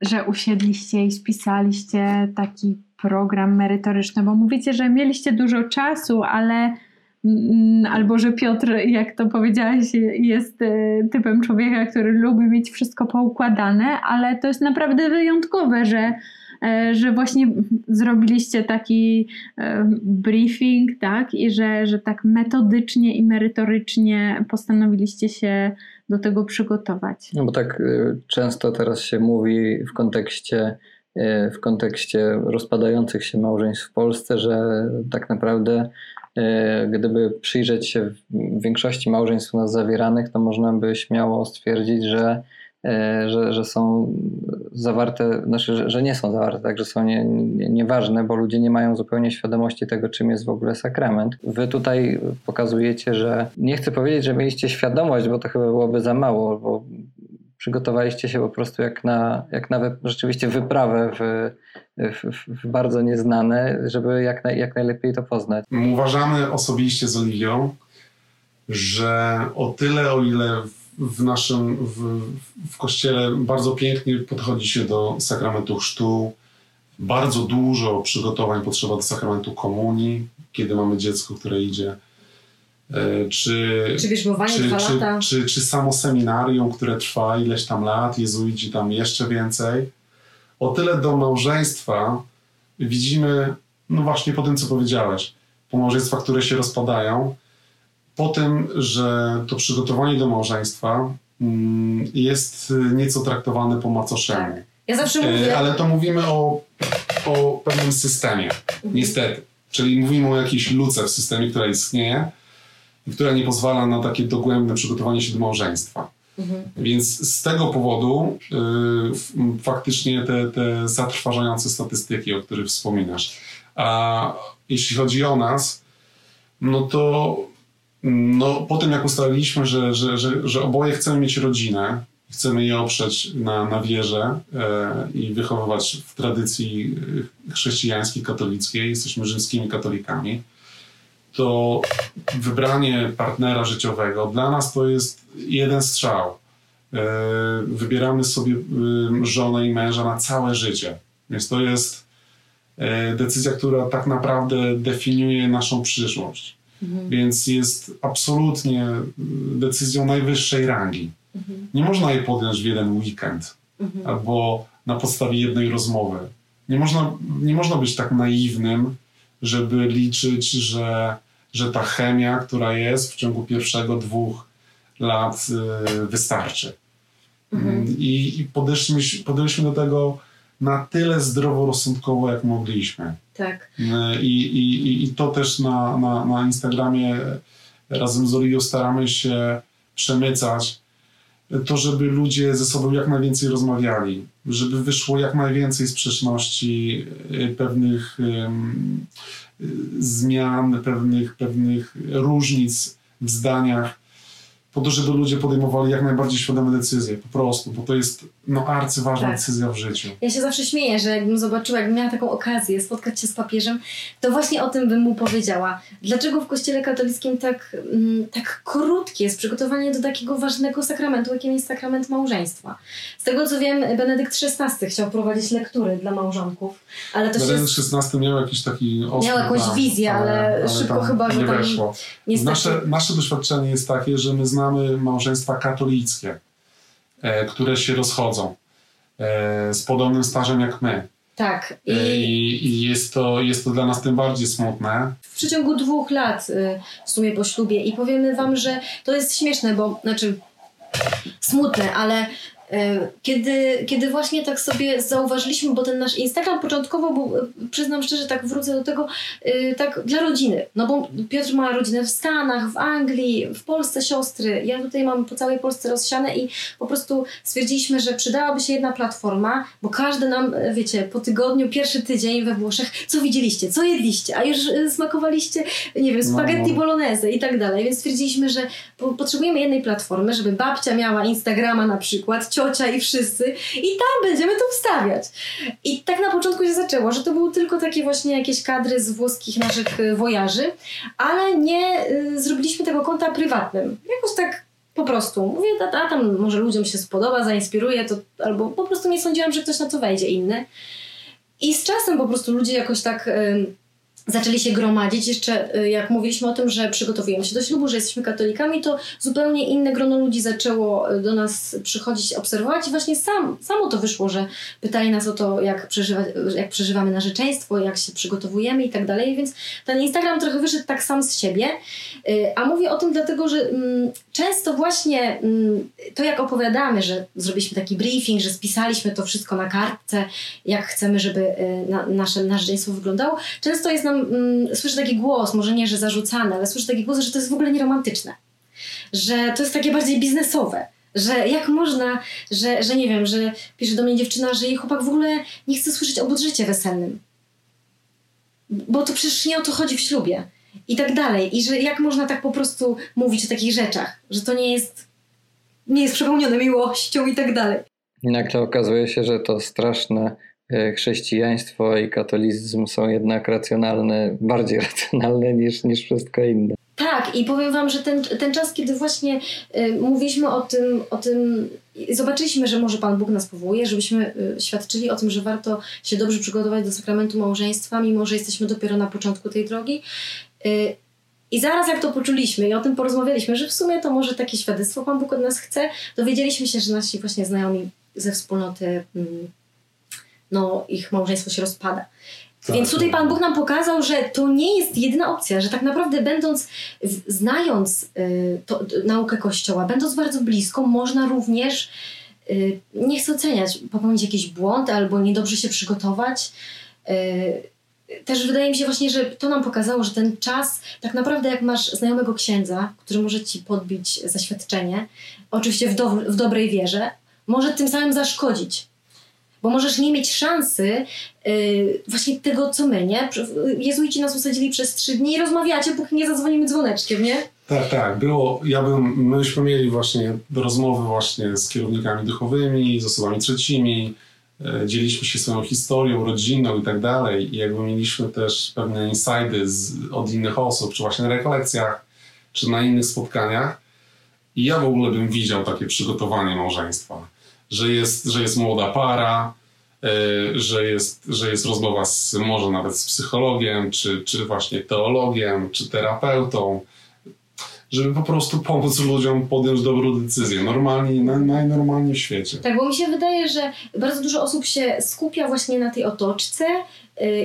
że usiedliście i spisaliście taki program merytoryczny? Bo mówicie, że mieliście dużo czasu, ale mm, albo że Piotr, jak to powiedziałaś, jest e, typem człowieka, który lubi mieć wszystko poukładane, ale to jest naprawdę wyjątkowe, że że właśnie zrobiliście taki e, briefing, tak, i że, że tak metodycznie i merytorycznie postanowiliście się do tego przygotować. No bo tak e, często teraz się mówi w kontekście w kontekście rozpadających się małżeństw w Polsce, że tak naprawdę gdyby przyjrzeć się w większości małżeństw u nas zawieranych, to można by śmiało stwierdzić, że E, że, że są zawarte, znaczy, że, że nie są zawarte, tak, że są nie, nie, nieważne, bo ludzie nie mają zupełnie świadomości tego, czym jest w ogóle sakrament. Wy tutaj pokazujecie, że nie chcę powiedzieć, że mieliście świadomość, bo to chyba byłoby za mało, bo przygotowaliście się po prostu jak na, jak na rzeczywiście wyprawę w, w, w, bardzo nieznane, żeby jak, na, jak najlepiej to poznać. Uważamy osobiście z Oliwią, że o tyle, o ile w naszym w, w kościele bardzo pięknie podchodzi się do sakramentu chrztu. Bardzo dużo przygotowań potrzeba do sakramentu komunii, kiedy mamy dziecko, które idzie. E, czy, czy bierzmowanie czy, czy, lata? Czy, czy, czy samo seminarium, które trwa ileś tam lat, jezuici tam jeszcze więcej. O tyle do małżeństwa widzimy, no właśnie po tym, co powiedziałeś, po małżeństwa, które się rozpadają, po tym, że to przygotowanie do małżeństwa mm, jest nieco traktowane po macoszemu. Tak. Ja zawsze mówię... E, ale to mówimy o, o pewnym systemie, mhm. niestety. Czyli mówimy o jakiejś luce w systemie, która istnieje i która nie pozwala na takie dogłębne przygotowanie się do małżeństwa. Mhm. Więc z tego powodu y, faktycznie te, te zatrważające statystyki, o których wspominasz. A jeśli chodzi o nas, no to no, po tym jak ustaliliśmy, że, że, że, że oboje chcemy mieć rodzinę, chcemy je oprzeć na, na wierze e, i wychowywać w tradycji chrześcijańskiej, katolickiej, jesteśmy rzymskimi katolikami, to wybranie partnera życiowego dla nas to jest jeden strzał. E, wybieramy sobie e, żonę i męża na całe życie. Więc to jest e, decyzja, która tak naprawdę definiuje naszą przyszłość. Mhm. Więc jest absolutnie decyzją najwyższej rangi. Mhm. Nie można jej podjąć w jeden weekend mhm. albo na podstawie jednej rozmowy. Nie można, nie można być tak naiwnym, żeby liczyć, że, że ta chemia, która jest w ciągu pierwszego dwóch lat, y, wystarczy. Mhm. I, i podeszliśmy, podeszliśmy do tego na tyle zdroworozsądkowo, jak mogliśmy. Tak. E, I, i, i to też na, na, na Instagramie razem z Oliwią staramy się przemycać to, żeby ludzie ze sobą jak najwięcej rozmawiali, żeby wyszło jak najwięcej sprzeczności, e, pewnych um, zmian, pewnych, pewnych różnic w zdaniach po to, żeby ludzie podejmowali jak najbardziej świadome decyzje, po prostu, bo to jest no, arcyważna tak. decyzja w życiu. Ja się zawsze śmieję, że jakbym zobaczyła, jakbym miała taką okazję spotkać się z papieżem, to właśnie o tym bym mu powiedziała. Dlaczego w kościele katolickim tak, mm, tak krótkie jest przygotowanie do takiego ważnego sakramentu, jakim jest sakrament małżeństwa? Z tego co wiem, Benedykt XVI chciał prowadzić lektury dla małżonków, ale to Benedykt się... XVI miał jakiś taki ostry Miał jakąś wizję, ale, ale, szybko chyba, że nie tam... Weszło. Nasze, nasze doświadczenie jest takie, że my znamy małżeństwa katolickie które się rozchodzą e, z podobnym stażem jak my. Tak. I, I I jest, to, jest to dla nas tym bardziej smutne. w przeciągu dwóch lat y, w sumie po ślubie i powiemy wam, że to jest śmieszne, bo znaczy smutne, ale kiedy, kiedy właśnie tak sobie zauważyliśmy, bo ten nasz Instagram początkowo był, y, przyznam szczerze, tak wrócę do tego, y, tak dla rodziny. No bo Piotr ma rodzinę w Stanach, w Anglii, w Polsce siostry. Ja tutaj mam po całej Polsce rozsiane i po prostu stwierdziliśmy, że przydałaby się jedna platforma, bo każdy nam, wiecie, po tygodniu, pierwszy tydzień we Włoszech, co widzieliście, co jedliście, a już smakowaliście, nie wiem, spaghetti No. bolognese i tak dalej, więc stwierdziliśmy, że po, potrzebujemy jednej platformy, żeby babcia miała Instagrama na przykład, ciocia i wszyscy i tam będziemy to wstawiać. I tak na początku się zaczęło, że to były tylko takie właśnie jakieś kadry z włoskich naszych y, wojaży, ale nie y, zrobiliśmy tego konta prywatnym. Jakoś tak po prostu. Mówię, a, a tam może ludziom się spodoba, zainspiruje, to, albo po prostu nie sądziłam, że ktoś na to wejdzie inny. I z czasem po prostu ludzie jakoś tak zaczęli się gromadzić. Jeszcze y, jak mówiliśmy o tym, że przygotowujemy się do ślubu, że jesteśmy katolikami, to zupełnie inne grono ludzi zaczęło y, do nas przychodzić, obserwować i właśnie sam, samo to wyszło, że pytali nas o to, jak, przeżywa, jak przeżywamy narzeczeństwo, jak się przygotowujemy i tak dalej, więc ten Instagram trochę wyszedł tak sam z siebie. Y, A mówię o tym dlatego, że mm, często właśnie mm, to jak opowiadamy, że zrobiliśmy taki briefing, że spisaliśmy to wszystko na kartce, jak chcemy, żeby na, nasze narzeczeństwo wyglądało, często jest nam, mm, słyszę taki głos, może nie, że zarzucany, ale słyszę taki głos, że to jest w ogóle nieromantyczne. Że to jest takie bardziej biznesowe. Że jak można, że, że nie wiem, że pisze do mnie dziewczyna, że jej chłopak w ogóle nie chce słyszeć o budżecie weselnym. Bo to przecież nie o to chodzi w ślubie. I tak dalej. I że jak można tak po prostu mówić o takich rzeczach, że to nie jest, nie jest przepełnione miłością i tak dalej. Nagle okazuje się, że to straszne chrześcijaństwo i katolicyzm są jednak racjonalne, bardziej racjonalne niż, niż wszystko inne. Tak, i powiem Wam, że ten, ten czas, kiedy właśnie y, mówiliśmy o tym, o tym, zobaczyliśmy, że może Pan Bóg nas powołuje, żebyśmy y, świadczyli o tym, że warto się dobrze przygotować do sakramentu małżeństwa, mimo że jesteśmy dopiero na początku tej drogi. Y, I zaraz jak to poczuliśmy i o tym porozmawialiśmy, że w sumie to może takie świadectwo Pan Bóg od nas chce, dowiedzieliśmy się, że nasi właśnie znajomi ze wspólnoty, mm, no ich małżeństwo się rozpada. Tak, Więc tutaj tak. Pan Bóg nam pokazał, że to nie jest jedyna opcja, że tak naprawdę będąc, znając y, to, naukę Kościoła, będąc bardzo blisko, można również, y, nie chcę oceniać, popełnić jakiś błąd albo niedobrze się przygotować. Y, też wydaje mi się właśnie, że to nam pokazało, że ten czas, tak naprawdę jak masz znajomego księdza, który może ci podbić zaświadczenie, oczywiście w, do, w dobrej wierze, może tym samym zaszkodzić. Bo możesz nie mieć szansy yy, właśnie tego, co my, nie? Jezuici nas usadzili przez trzy dni i rozmawiacie, póki nie zadzwonimy dzwoneczkiem, nie? Tak, tak. Było, ja bym, myśmy mieli właśnie rozmowy właśnie z kierownikami duchowymi, z osobami trzecimi, e, dzieliliśmy się swoją historią, rodzinną i tak dalej. I jakby mieliśmy też pewne insajdy z, od innych osób, czy właśnie na rekolekcjach, czy na innych spotkaniach. I ja w ogóle bym widział takie przygotowanie małżeństwa, że jest, że jest młoda para, e, że jest, że jest rozmowa z, może nawet z psychologiem, czy, czy właśnie teologiem, czy terapeutą, żeby po prostu pomóc ludziom podjąć dobrą decyzję. Normalnie, naj, najnormalniej w świecie. Tak, bo mi się wydaje, że bardzo dużo osób się skupia właśnie na tej otoczce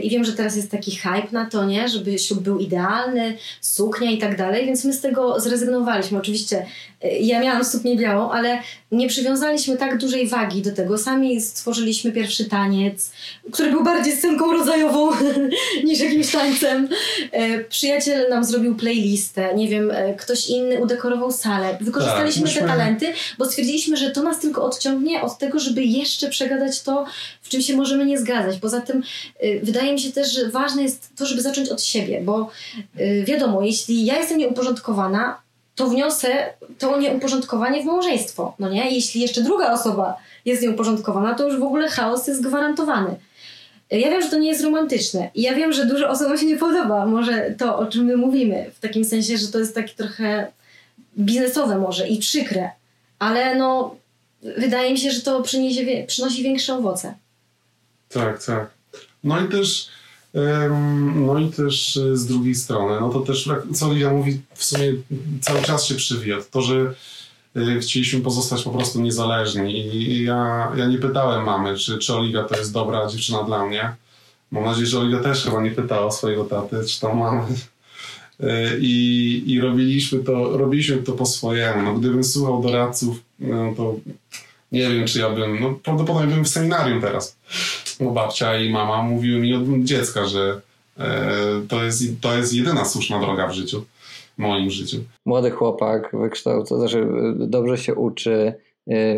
i wiem, że teraz jest taki hype na to, nie? Żeby ślub był idealny, suknia i tak dalej, więc my z tego zrezygnowaliśmy. Oczywiście yy, ja miałam suknię białą, ale nie przywiązaliśmy tak dużej wagi do tego. Sami stworzyliśmy pierwszy taniec, który był bardziej scenką rodzajową niż jakimś tańcem. Yy, przyjaciel nam zrobił playlistę, nie wiem, ktoś inny udekorował salę. Wykorzystaliśmy Tak, te talenty, bo stwierdziliśmy, że to nas tylko odciągnie od tego, żeby jeszcze przegadać to, w czym się możemy nie zgadzać. Poza tym y, wydaje mi się też, że ważne jest to, żeby zacząć od siebie, bo y, wiadomo, jeśli ja jestem nieuporządkowana, to wniosę to nieuporządkowanie w małżeństwo, no nie? Jeśli jeszcze druga osoba jest nieuporządkowana, to już w ogóle chaos jest gwarantowany. Ja wiem, że to nie jest romantyczne i ja wiem, że dużo osobom się nie podoba może to, o czym my mówimy, w takim sensie, że to jest takie trochę biznesowe może i przykre, ale no wydaje mi się, że to przyniesie, przynosi większe owoce. Tak, tak. No i też, no i też e, z drugiej strony, no to też, co Lidia mówi, w sumie cały czas się przywija, to, że y, chcieliśmy pozostać po prostu niezależni i ja, ja nie pytałem mamy, czy, czy Oliwia to jest dobra dziewczyna dla mnie. Mam nadzieję, że Oliwia też chyba nie pytała swojego taty, czy tam mamy. Y, I, I robiliśmy to, robiliśmy to po swojemu. No, gdybym słuchał doradców, no, to nie wiem, czy ja bym, no prawdopodobnie bym w seminarium teraz. Bo babcia i mama mówiły mi od dziecka, że e, to, jest, to jest jedyna słuszna droga w życiu, w moim życiu. Młody chłopak, wykształcony, znaczy dobrze się uczy,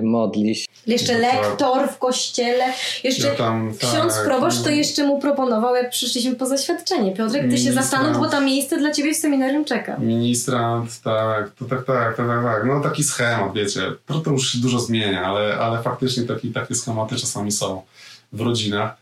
modli się. Jeszcze No tak. lektor w kościele, jeszcze Ja tam, ksiądz tak, proboszcz to no. jeszcze mu proponował, jak przyszliśmy po zaświadczenie. Piotrek, ty się Ministra. zastanów, bo tam miejsce dla ciebie w seminarium czeka. Ministrant, tak, to tak, tak, tak, tak, tak. No taki schemat, wiecie. To, to już się dużo zmienia, ale, ale faktycznie taki, takie schematy czasami są w rodzinach.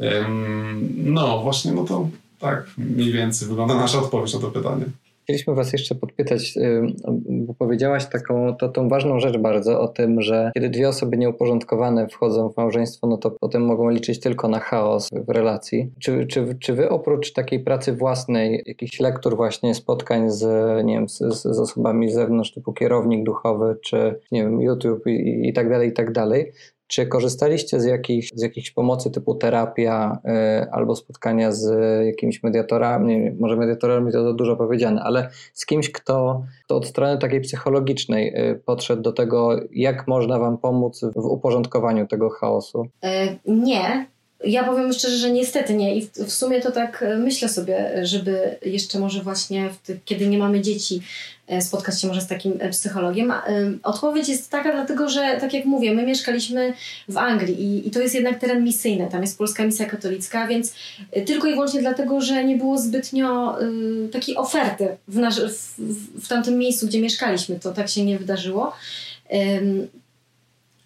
Ym, no właśnie, no to tak mniej więcej wygląda nasza odpowiedź na to pytanie. Chcieliśmy Was jeszcze podpytać, y, bo powiedziałaś taką, to, tą ważną rzecz bardzo o tym, że kiedy dwie osoby nieuporządkowane wchodzą w małżeństwo, no to potem mogą liczyć tylko na chaos w relacji. Czy, czy, czy Wy oprócz takiej pracy własnej, jakichś lektur właśnie, spotkań z, nie wiem, z, z osobami z zewnątrz, typu kierownik duchowy, czy nie wiem, YouTube i, i tak dalej, i tak dalej, czy korzystaliście z jakichś, z jakichś pomocy typu terapia y, albo spotkania z jakimiś mediatorami? Nie, może mediatorami to za dużo powiedziane, ale z kimś, kto, kto od strony takiej psychologicznej y, podszedł do tego, jak można Wam pomóc w uporządkowaniu tego chaosu? E, nie. Ja powiem szczerze, że niestety nie. I w, sumie to tak e, myślę sobie, żeby jeszcze może właśnie, ty, kiedy nie mamy dzieci, e, spotkać się może z takim e, psychologiem. Odpowiedź jest taka, dlatego że, tak jak mówię, my mieszkaliśmy w Anglii i, i to jest jednak teren misyjny. Tam jest polska misja katolicka, więc tylko i wyłącznie dlatego, że nie było zbytnio e, takiej oferty w, nasz, w, w, w tamtym miejscu, gdzie mieszkaliśmy. To tak się nie wydarzyło.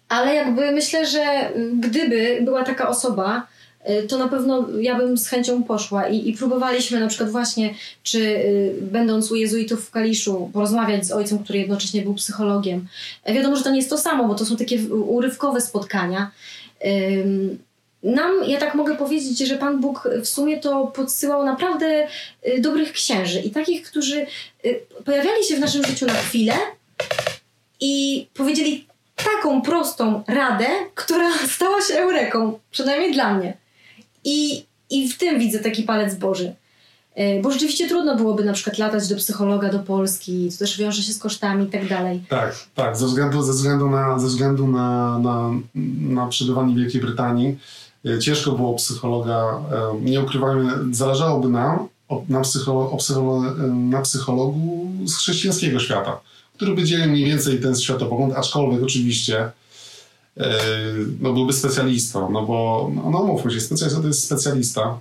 Ale jakby myślę, że gdyby była taka osoba, y, to na pewno ja bym z chęcią poszła i, i próbowaliśmy na przykład właśnie, czy y, będąc u jezuitów w Kaliszu, porozmawiać z ojcem, który jednocześnie był psychologiem. E, Wiadomo, że to nie jest to samo, bo to są takie urywkowe spotkania. Nam, ja tak mogę powiedzieć, że Pan Bóg w sumie to podsyłał naprawdę y, dobrych księży i takich, którzy pojawiali się w naszym życiu na chwilę i powiedzieli taką prostą radę, która stała się eureką, przynajmniej dla mnie. I, i w tym widzę taki palec Boży. E, Bo rzeczywiście trudno byłoby na przykład latać do psychologa do Polski, to też wiąże się z kosztami i tak dalej. Tak, tak, ze względu, ze względu, na, ze względu na, na, na przebywanie w Wielkiej Brytanii e, ciężko było psychologa, e, nie ukrywajmy, zależałoby nam na, psycholo, na psychologu z chrześcijańskiego świata, który by dzielił mniej więcej ten światopogląd, aczkolwiek oczywiście e, no, byłby specjalistą, no bo, no, no mówmy się, specjalista to jest specjalista,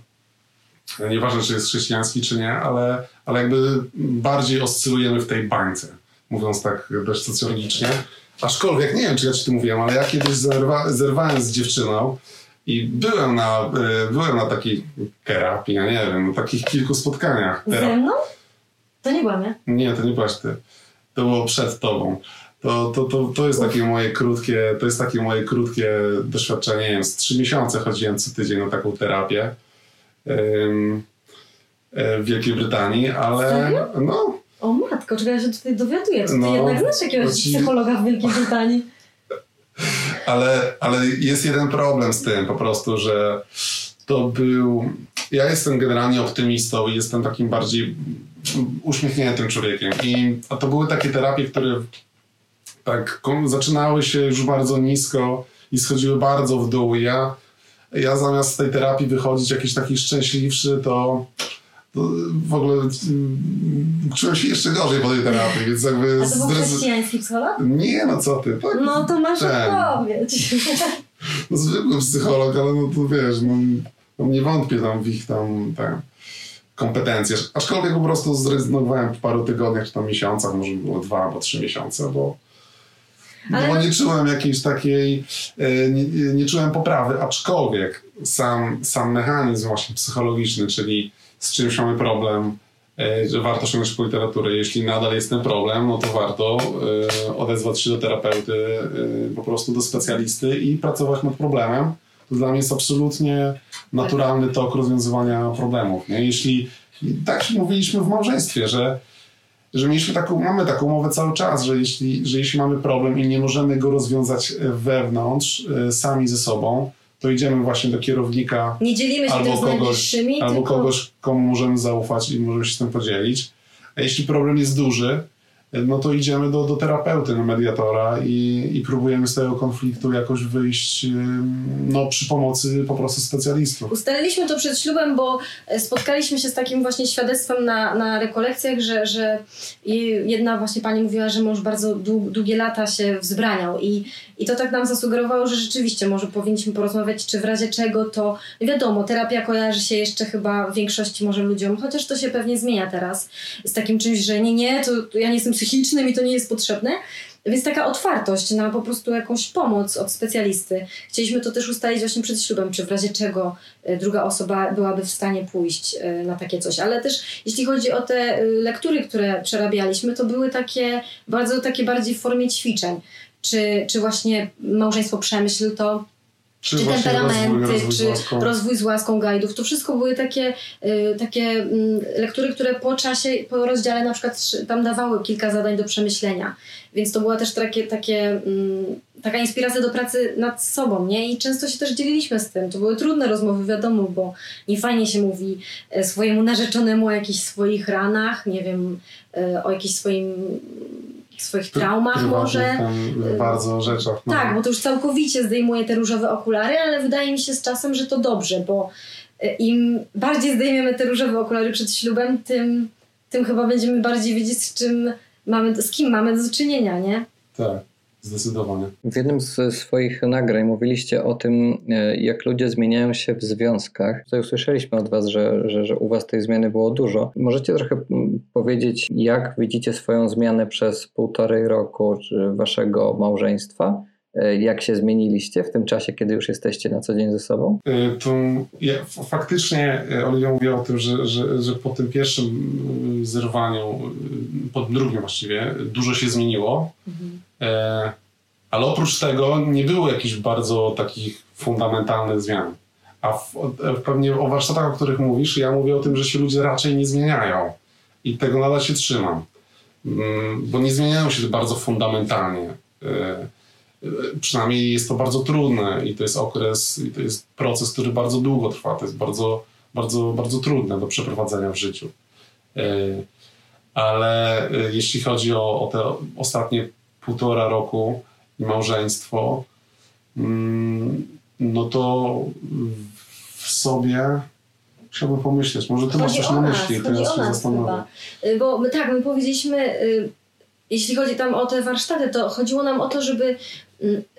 Nieważne, czy jest chrześcijański, czy nie, ale, ale jakby bardziej oscylujemy w tej bańce, mówiąc tak dość socjologicznie. Aczkolwiek, nie wiem, czy ja ci to mówiłem, ale ja kiedyś zerwa, zerwałem z dziewczyną i byłem na, e, byłem na takiej terapii, ja nie wiem, na takich kilku spotkaniach. Ze mną? To nie byłam ja. Nie, to nie byłaś ty. To było przed tobą. To, to, to, to jest takie moje krótkie, to jest takie moje krótkie doświadczenie. Nie wiem, z trzy miesiące chodziłem co tydzień na taką terapię ym, e, w Wielkiej Brytanii, ale Serio? no, O matko, czego ja się tutaj dowiaduję. Czy ty No, jednak znasz jakiegoś ci- psychologa w Wielkiej Brytanii? ale, ale jest jeden problem z tym po prostu, że to był. Ja jestem generalnie optymistą i jestem takim bardziej uśmiechniętym człowiekiem. I a to były takie terapie, które tak zaczynały się już bardzo nisko i schodziły bardzo w dół. I ja, ja zamiast z tej terapii wychodzić jakiś taki szczęśliwszy, to, w ogóle mm, czułem się jeszcze gorzej po tej terapii, więc jakby... A to był chrześcijański psycholog? Nie, no co ty. Tak, No to masz ten. odpowiedź. no, zwykły psycholog, ale no to wiesz, no, no nie wątpię tam w ich tam te kompetencje. Aczkolwiek po prostu zrezygnowałem po paru tygodniach czy tam miesiącach, może było dwa albo trzy miesiące, bo, Ale- bo nie czułem jakiejś takiej, e, nie, nie czułem poprawy, aczkolwiek sam, sam mechanizm właśnie psychologiczny, czyli z czymś mamy problem, e, że warto sięgnąć po literaturę. Jeśli nadal jest ten problem, no to warto e, odezwać się do terapeuty, po prostu do specjalisty i pracować nad problemem. To dla mnie jest absolutnie naturalny tok rozwiązywania problemów. Nie? Jeśli tak mówiliśmy w małżeństwie, że że mieliśmy taką, mamy taką umowę cały czas, że jeśli, że jeśli mamy problem i nie możemy go rozwiązać wewnątrz, y, sami ze sobą, to idziemy właśnie do kierownika Nie dzielimy się albo z kogoś, albo tylko... kogoś, komu możemy zaufać i możemy się tym podzielić. A jeśli problem jest duży, no to idziemy do, do terapeuty, do mediatora i, i próbujemy z tego konfliktu jakoś wyjść no, przy pomocy po prostu specjalistów. Ustaliliśmy to przed ślubem, bo e, spotkaliśmy się z takim właśnie świadectwem na, na rekolekcjach, że, że jedna właśnie pani mówiła, że mąż bardzo dłu- długie lata się wzbraniał i, i to tak nam zasugerowało, że rzeczywiście może powinniśmy porozmawiać, czy w razie czego to wiadomo, terapia kojarzy się jeszcze chyba w większości może ludziom, chociaż to się pewnie zmienia teraz z takim czymś, że nie, nie, to ja nie jestem psychiczny, mi to nie jest potrzebne. Więc taka otwartość na po prostu jakąś pomoc od specjalisty. Chcieliśmy to też ustalić właśnie przed ślubem, czy w razie czego y, druga osoba byłaby w stanie pójść y, na takie coś. Ale też jeśli chodzi o te y, lektury, które przerabialiśmy, to były takie bardzo takie bardziej w formie ćwiczeń. Czy, czy właśnie małżeństwo przemyśl to czy, właśnie temperamenty, rozwój- rozwój z czy łaską. rozwój z łaską guidów. To wszystko były takie, y, takie mm, lektury, które po czasie, po rozdziale na przykład tam dawały kilka zadań do przemyślenia. Więc to była też takie, takie, mm, taka inspiracja do pracy nad sobą, nie? I często się też dzieliliśmy z tym. To były trudne rozmowy, wiadomo, bo nie fajnie się mówi e, swojemu narzeczonemu o jakichś swoich ranach, nie wiem, e, o jakichś swoim, swoich traumach może. Bardzo rzeczach. No. Tak, bo to już całkowicie zdejmuje te różowe okulary, ale wydaje mi się z czasem, że to dobrze, bo e, im bardziej zdejmiemy te różowe okulary przed ślubem, tym, tym chyba będziemy bardziej wiedzieć, z czym mamy, z kim mamy do czynienia, nie? tak, zdecydowanie. W jednym z swoich nagrań mówiliście o tym, e, jak ludzie zmieniają się w związkach. Tutaj usłyszeliśmy od Was, że, że, że u Was tej zmiany było dużo. Możecie trochę mm, powiedzieć, jak widzicie swoją zmianę przez półtorej roku czy Waszego małżeństwa? E, Jak się zmieniliście w tym czasie, kiedy już jesteście na co dzień ze sobą? Y, To ja, faktycznie Oliwia mówiła o tym, że, że, że po tym pierwszym y, zerwaniu, po tym drugim właściwie, dużo się zmieniło. E, ale oprócz tego nie było jakichś bardzo takich fundamentalnych zmian. A w, w pewnie o warsztatach, o których mówisz, ja mówię o tym, że się ludzie raczej nie zmieniają. I tego nadal się trzymam. Mm, Bo nie zmieniają się bardzo fundamentalnie. E, e, Przynajmniej jest to bardzo trudne i to jest okres, i to jest proces, który bardzo długo trwa. To jest bardzo, bardzo, bardzo trudne do przeprowadzenia w życiu. E, Ale e, jeśli chodzi o, o te ostatnie półtora roku i małżeństwo, mm, no to w sobie chciałbym pomyśleć. Może ty masz Chodzi coś o na nas, myśli, ja o się nas chyba. Y, Bo my, tak, my powiedzieliśmy, y, jeśli chodzi tam o te warsztaty, to chodziło nam o to, żeby,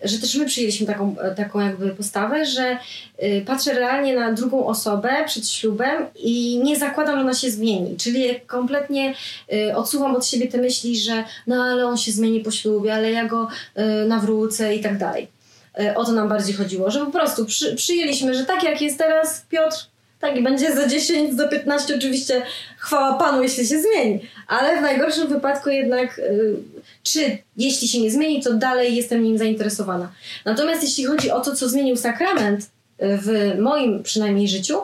że też my przyjęliśmy taką, taką jakby postawę, że y, patrzę realnie na drugą osobę przed ślubem i nie zakładam, że ona się zmieni. Czyli kompletnie y, odsuwam od siebie te myśli, że no ale on się zmieni po ślubie, ale ja go y, nawrócę i tak dalej. O to nam bardziej chodziło, że po prostu przy, przyjęliśmy, że tak jak jest teraz Piotr, tak i będzie za 10, za 15 oczywiście chwała Panu, jeśli się zmieni. Ale w najgorszym wypadku jednak, czy jeśli się nie zmieni, to dalej jestem nim zainteresowana. Natomiast jeśli chodzi o to, co zmienił sakrament y, w moim przynajmniej życiu,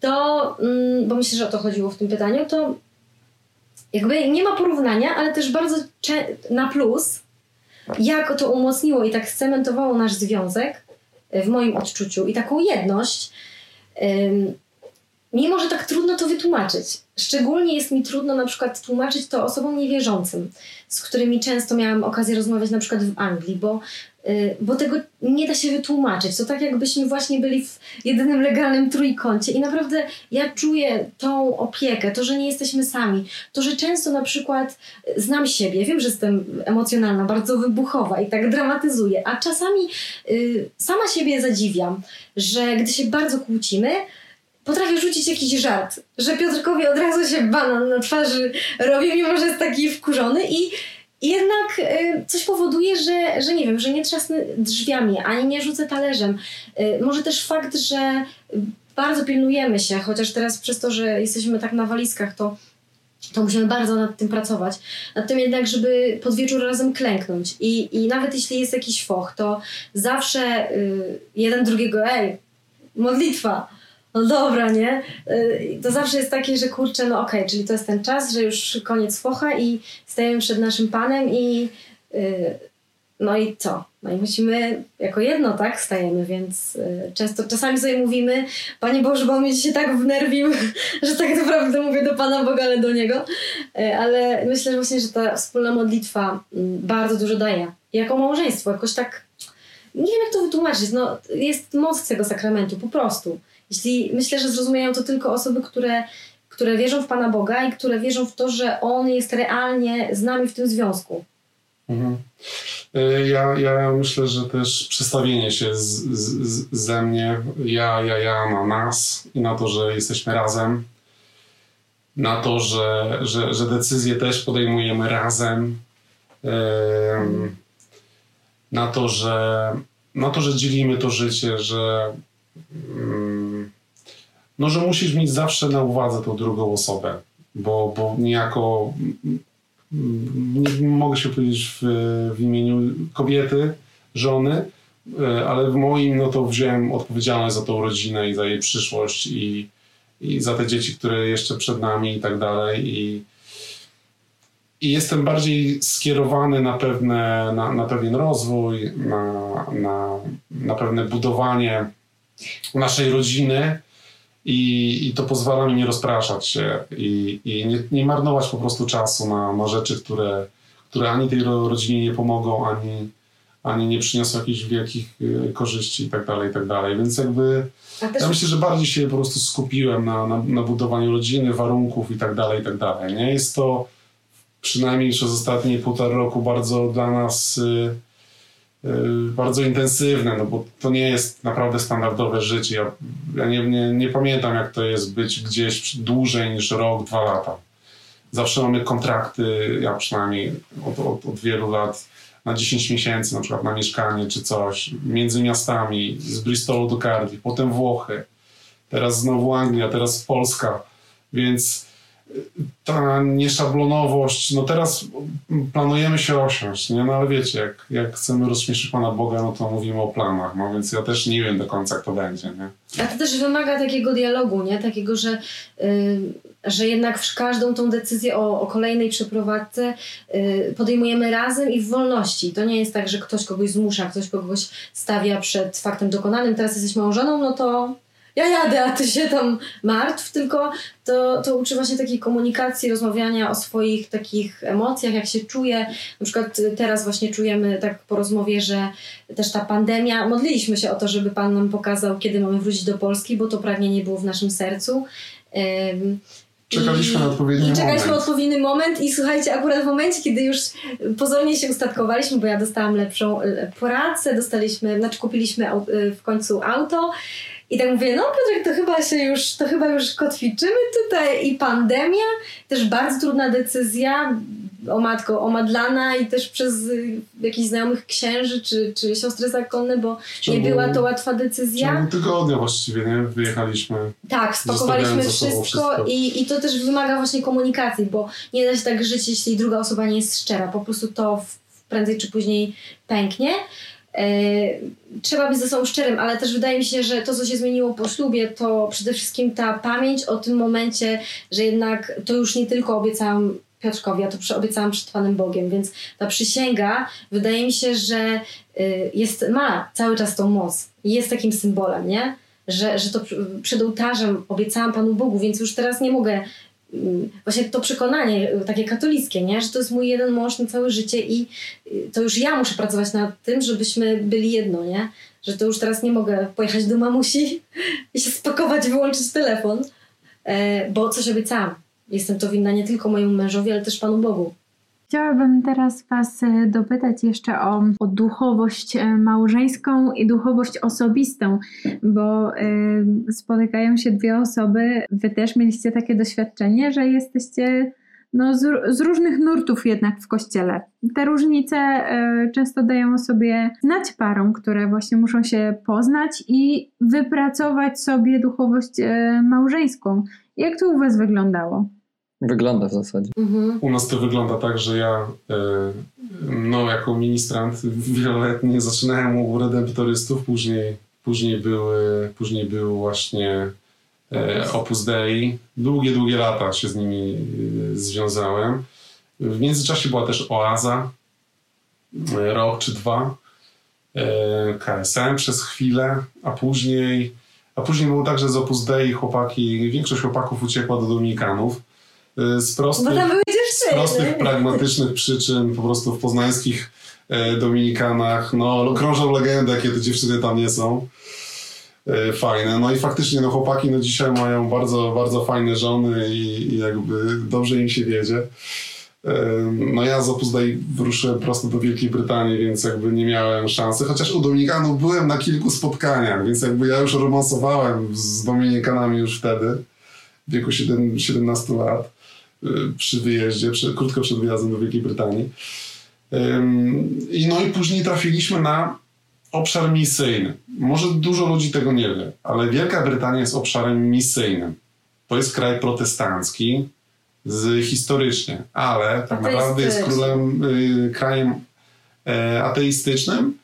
to, mm, bo myślę, że o to chodziło w tym pytaniu, to jakby nie ma porównania, ale też bardzo na plus, jak to umocniło i tak scementowało nasz związek y, w moim odczuciu i taką jedność, Mimo, że tak trudno to wytłumaczyć. Szczególnie jest mi trudno na przykład tłumaczyć to osobom niewierzącym, z którymi często miałam okazję rozmawiać na przykład w Anglii, bo, y, bo tego nie da się wytłumaczyć. To tak jakbyśmy właśnie byli w jedynym legalnym trójkącie i naprawdę ja czuję tą opiekę, to, że nie jesteśmy sami, to, że często na przykład y, znam siebie, wiem, że jestem emocjonalna, bardzo wybuchowa i tak dramatyzuję, a czasami y, sama siebie zadziwiam, że gdy się bardzo kłócimy, potrafię rzucić jakiś żart, że Piotrkowi od razu się banan na twarzy robi, mimo że jest taki wkurzony i jednak y, coś powoduje, że, że nie wiem, że nie trzasnę drzwiami, ani nie rzucę talerzem. Y, może też fakt, że bardzo pilnujemy się, chociaż teraz przez to, że jesteśmy tak na walizkach, to, to musimy bardzo nad tym pracować. Nad tym jednak, żeby pod wieczór razem klęknąć. I, i nawet jeśli jest jakiś foch, to zawsze y, jeden drugiego, ej, modlitwa, no dobra, nie? Y, to zawsze jest takie, że kurczę, no okej, okay, czyli to jest ten czas, że już koniec focha i stajemy przed naszym Panem i y, no i co? No i musimy jako jedno, tak, stajemy, więc y, często, czasami sobie mówimy, Panie Boże, bo on mnie dzisiaj tak wnerwił, że tak naprawdę mówię do Pana Boga, ale do Niego. Ale myślę że właśnie, że ta wspólna modlitwa y, bardzo dużo daje. Jako małżeństwo, jakoś tak, nie wiem jak to wytłumaczyć, no jest moc tego sakramentu, po prostu. Jeśli myślę, że zrozumieją to tylko osoby, które, które wierzą w Pana Boga i które wierzą w to, że On jest realnie z nami w tym związku. Mhm. E, ja, ja myślę, że też przestawienie się z, z, ze mnie, ja, ja, ja na nas i na to, że jesteśmy razem, na to, że, że, że decyzje też podejmujemy razem, na to, że, na to, że dzielimy to życie, że, mm, no, że musisz mieć zawsze na uwadze tą drugą osobę, bo, bo niejako nie mogę się powiedzieć w, w imieniu kobiety, żony, e, ale w moim no to wziąłem odpowiedzialność za tą rodzinę i za jej przyszłość i, i za te dzieci, które jeszcze przed nami i tak dalej. I, i jestem bardziej skierowany na, pewne, na, na pewien rozwój, na, na, na pewne budowanie naszej rodziny i, i to pozwala mi nie rozpraszać się i, i nie, nie, marnować po prostu czasu na, na rzeczy, które, które ani tej rodzinie nie pomogą, ani, ani nie przyniosą jakichś wielkich y, korzyści i tak dalej, i tak dalej. Więc jakby też... ja myślę, że bardziej się po prostu skupiłem na, na, na budowaniu rodziny, warunków i tak dalej, i tak dalej. Nie jest to przynajmniej przez ostatnie półtora roku bardzo dla nas y, bardzo intensywne, no bo to nie jest naprawdę standardowe życie. Ja, ja nie, nie, nie, pamiętam, jak to jest być gdzieś dłużej niż rok, dwa lata. Zawsze mamy kontrakty, ja przynajmniej od, od, od wielu lat, na 10 miesięcy, na przykład na mieszkanie czy coś, między miastami, z Bristolu do Cardiff, potem Włochy, teraz znowu Anglia, teraz Polska, więc ta nieszablonowość, no teraz planujemy się osiąść, nie? No ale wiecie, jak, jak chcemy rozśmieszyć Pana Boga, no to mówimy o planach, no więc ja też nie wiem do końca, jak to będzie, nie? A to też wymaga takiego dialogu, nie? Takiego, że, yy, że jednak każdą tą decyzję o, o kolejnej przeprowadzce yy, podejmujemy razem i w wolności. To nie jest tak, że ktoś kogoś zmusza, ktoś kogoś stawia przed faktem dokonanym, teraz jesteś małżoną, no to ja jadę, a ty się tam martw, tylko to, to uczy właśnie takiej komunikacji, rozmawiania o swoich takich emocjach, jak się czuje. Na przykład teraz właśnie czujemy tak po rozmowie, że też ta pandemia, modliliśmy się o to, żeby Pan nam pokazał, kiedy mamy wrócić do Polski, bo to pragnienie było w naszym sercu. Czekaliśmy I, na odpowiedni i czekaliśmy moment. na odpowiedni moment i słuchajcie, akurat w momencie, kiedy już pozornie się ustatkowaliśmy, bo ja dostałam lepszą e, pracę, dostaliśmy, znaczy kupiliśmy e, w końcu auto, i tak mówię, no Piotrek, to chyba się już, to chyba już kotwiczymy tutaj i pandemia, też bardzo trudna decyzja, o matko, omadlana i też przez y, jakichś znajomych księży czy, czy siostry zakonne, bo nie była to łatwa decyzja. W ciągu tygodnia właściwie, nie? Wyjechaliśmy. Tak, spakowaliśmy wszystko, wszystko, I, i to też wymaga właśnie komunikacji, bo nie da się tak żyć, jeśli druga osoba nie jest szczera. Po prostu to prędzej czy później pęknie. E, trzeba być ze sobą szczerym, ale też wydaje mi się, że to, co się zmieniło po ślubie, to przede wszystkim ta pamięć o tym momencie, że jednak to już nie tylko obiecałam Piotrkowi, ja to obiecałam przed Panem Bogiem, więc ta przysięga wydaje mi się, że y, jest, ma cały czas tą moc. Jest takim symbolem, nie? Że, że to przed ołtarzem obiecałam Panu Bogu, więc już teraz nie mogę właśnie to przekonanie takie katolickie, nie? że to jest mój jeden mąż na całe życie i y, to już ja muszę pracować nad tym, żebyśmy byli jedno, nie? Że to już teraz nie mogę pojechać do mamusi i się spakować, wyłączyć telefon, e, bo coś obiecałam. Jestem to winna nie tylko mojemu mężowi, ale też Panu Bogu. Chciałabym teraz Was e, dopytać jeszcze o, o duchowość e, małżeńską i duchowość osobistą, bo y, spotykają się dwie osoby. Wy też mieliście takie doświadczenie, że jesteście no, z, z różnych nurtów jednak w kościele. Te różnice y, często dają sobie znać parom, które właśnie muszą się poznać i wypracować sobie duchowość y, małżeńską. Jak to u Was wyglądało? Wygląda w zasadzie. Mhm. U nas to wygląda tak, że ja e, no, jako ministrant wieloletni zaczynałem u redemptorystów, później, później, były, później był właśnie e, Opus Dei. Długie, długie lata się z nimi e, związałem. W międzyczasie była też Oaza, e, rok czy dwa. E, KSM przez chwilę, a później, a później było tak, że z Opus Dei chłopaki, większość chłopaków uciekła do Dominikanów. E, Z prostych, były z prostych, pragmatycznych przyczyn po prostu w poznańskich e, Dominikanach, no krążą legendy, jakie te dziewczyny tam nie są. E, Fajne. No i faktycznie no chłopaki no dzisiaj mają bardzo, bardzo fajne żony i, i jakby dobrze im się wiedzie. E, No ja z Opus Dei wyruszyłem prosto do Wielkiej Brytanii, więc jakby nie miałem szansy. Chociaż u Dominikanów byłem na kilku spotkaniach, więc jakby ja już romansowałem z Dominikanami już wtedy, w wieku 7, 17 lat, y, przy wyjeździe, przy, krótko przed wyjazdem do Wielkiej Brytanii. I no i później trafiliśmy na obszar misyjny. Może dużo ludzi tego nie wie, ale Wielka Brytania jest obszarem misyjnym. To jest kraj protestancki z, historycznie, ale tak naprawdę jest Ateistyczny. królem, y, krajem e, ateistycznym.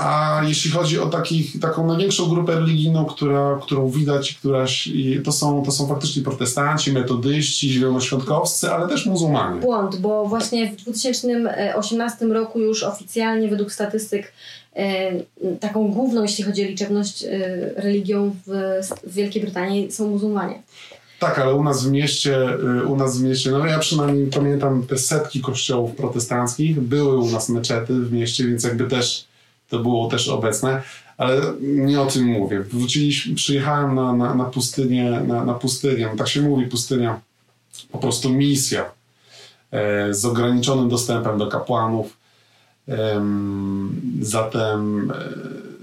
A jeśli chodzi o takich, taką największą grupę religijną, która, którą widać, któraś, i to, są, to są faktycznie protestanci, metodyści, zielonoświątkowscy, ale też muzułmanie. Błąd, bo właśnie w 2018 roku już oficjalnie według statystyk e, taką główną, jeśli chodzi o liczebność e, religią w, w Wielkiej Brytanii są muzułmanie. Tak, ale u nas w mieście, u nas w mieście, no ja przynajmniej pamiętam te setki kościołów protestanckich, były u nas meczety w mieście, więc jakby też to było też obecne, ale nie o tym mówię. Wróciliśmy, przyjechałem na, na, na pustynię, na, na pustynię, no tak się mówi pustynia, po prostu misja e, z ograniczonym dostępem do kapłanów. Em, zatem,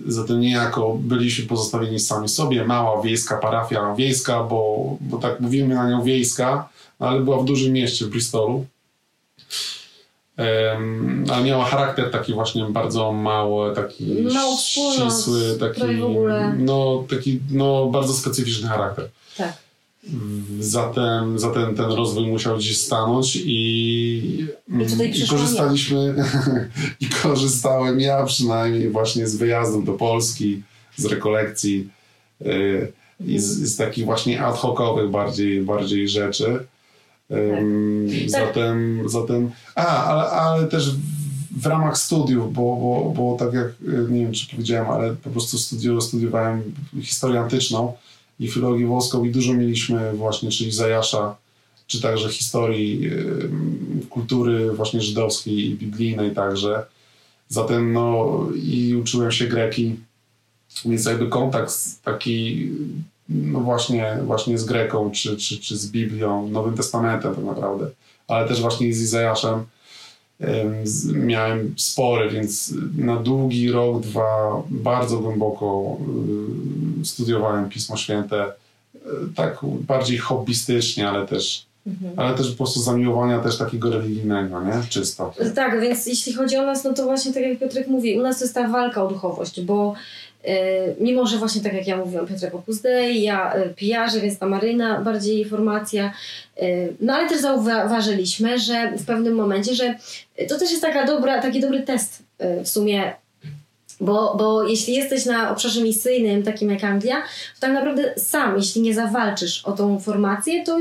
e, zatem niejako byliśmy pozostawieni sami sobie. Mała wiejska parafia wiejska, bo, bo tak mówimy na nią wiejska, ale była w dużym mieście w Bristolu. Ale miała charakter taki właśnie bardzo mały, taki Mało ścisły, taki, no, taki no, bardzo specyficzny charakter. Tak. Zatem, zatem ten rozwój musiał gdzieś stanąć i, I tutaj i korzystaliśmy i korzystałem ja przynajmniej właśnie z wyjazdów do Polski, z rekolekcji y, i z, z takich właśnie ad hocowych bardziej, bardziej rzeczy. Ym, Tak. Zatem, zatem a, ale, ale też w, ramach studiów, bo, bo, bo tak jak y, nie wiem czy powiedziałem, ale po prostu studiu, studiowałem historię antyczną i filologię włoską i dużo mieliśmy właśnie, czyli Zajasza, czy także historii kultury właśnie żydowskiej i biblijnej także. Zatem no i uczyłem się greki, więc jakby kontakt taki no właśnie, właśnie z Greką, czy, czy, czy z Biblią, Nowym Testamentem tak naprawdę, ale też właśnie z Izajaszem miałem spory, więc na długi rok, dwa bardzo głęboko y, studiowałem Pismo Święte, y, tak bardziej hobbystycznie, ale też, Mhm. ale też po prostu zamiłowania też takiego religijnego, nie? Czysto. Tak, więc jeśli chodzi o nas, no to właśnie tak jak Piotrek mówi, u nas to jest ta walka o duchowość, bo e, mimo, że właśnie tak jak ja mówiłam, Piotrek Opus Dei, ja e, pijarze, więc ta Maryna bardziej formacja, e, no ale też zauważyliśmy, że w pewnym momencie, że to też jest taka dobra, taki dobry test e, w sumie bo, bo jeśli jesteś na obszarze misyjnym, takim jak Anglia, to tak naprawdę sam, jeśli nie zawalczysz o tą formację, to,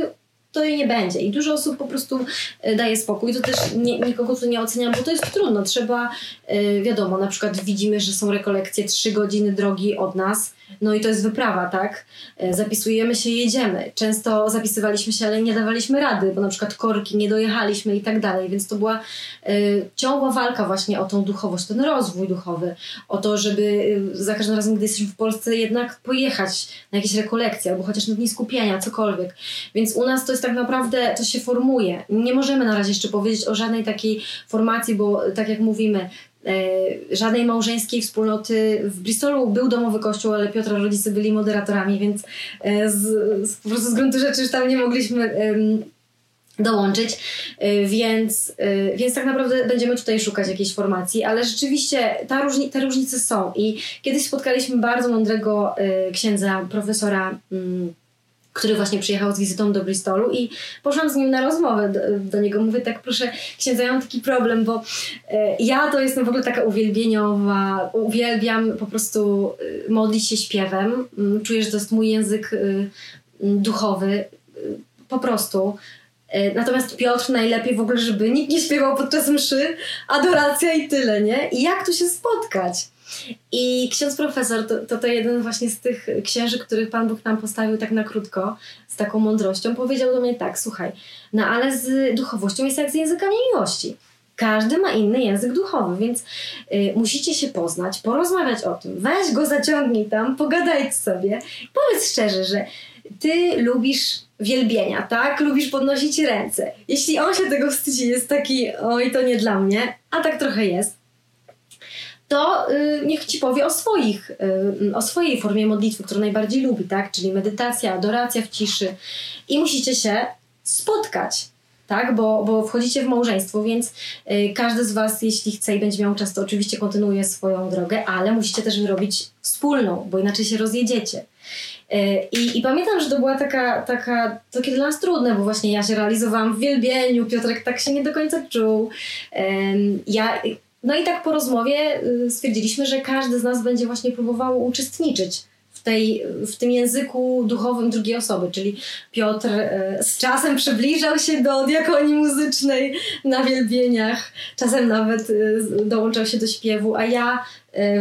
to jej nie będzie. I dużo osób po prostu e, daje spokój. To też nie, nikogo tu nie oceniam, bo to jest trudno. Trzeba, e, wiadomo, na przykład widzimy, że są rekolekcje 3 godziny drogi od nas, no i to jest wyprawa, tak? E, Zapisujemy się, jedziemy. Często zapisywaliśmy się, ale nie dawaliśmy rady, bo na przykład korki nie dojechaliśmy i tak dalej, więc to była e, ciągła walka właśnie o tą duchowość, ten rozwój duchowy, o to, żeby e, za każdym razem, gdy jesteśmy w Polsce, jednak pojechać na jakieś rekolekcje albo chociaż na dni skupienia, cokolwiek. Więc u nas to jest tak naprawdę, to się formuje. Nie możemy na razie jeszcze powiedzieć o żadnej takiej formacji, bo tak jak mówimy, żadnej małżeńskiej wspólnoty. W Bristolu był domowy kościół, ale Piotra rodzice byli moderatorami, więc e, z, z, po prostu z gruntu rzeczy już tam nie mogliśmy em, dołączyć, E, więc, e, więc tak naprawdę będziemy tutaj szukać jakiejś formacji, ale rzeczywiście ta różni, te różnice są i kiedyś spotkaliśmy bardzo mądrego e, księdza, profesora mm, który właśnie przyjechał z wizytą do Bristolu i poszłam z nim na rozmowę do, do niego. Mówię tak, proszę księdza, ja mam taki problem, bo e, ja to jestem w ogóle taka uwielbieniowa, uwielbiam po prostu e, modlić się śpiewem. Mm, czuję, że to jest mój język e, duchowy, po prostu. Natomiast Piotr najlepiej w ogóle, żeby nikt nie śpiewał podczas mszy, adoracja i tyle, nie? I jak tu się spotkać? I ksiądz profesor to, to, to jeden właśnie z tych księży, których Pan Bóg nam postawił tak na krótko, z taką mądrością, powiedział do mnie tak, słuchaj, no ale z duchowością jest jak z językami miłości. Każdy ma inny język duchowy, więc y, musicie się poznać, porozmawiać o tym. Weź go, zaciągnij tam, pogadaj sobie. Powiedz szczerze, że ty lubisz wielbienia, tak? Lubisz podnosić ręce. Jeśli on się tego wstydzi, jest taki, oj, to nie dla mnie, a tak trochę jest, to y, niech ci powie o swoich, y, o swojej formie modlitwy, którą najbardziej lubi, tak? Czyli medytacja, adoracja w ciszy. I musicie się spotkać, tak? Bo, bo wchodzicie w małżeństwo, więc y, każdy z was, jeśli chce i będzie miał czas, to oczywiście kontynuuje swoją drogę, ale musicie też wyrobić wspólną, bo inaczej się rozjedziecie. I, I, pamiętam, że to była taka, taka, takie dla nas trudne, bo właśnie ja się realizowałam w wielbieniu, Piotrek tak się nie do końca czuł. Ja no i tak po rozmowie y, stwierdziliśmy, że każdy z nas będzie właśnie próbował uczestniczyć w, tej, w tym języku duchowym drugiej osoby, czyli Piotr y, z czasem przybliżał się do diakonii muzycznej na wielbieniach, czasem nawet y, dołączał się do śpiewu, a ja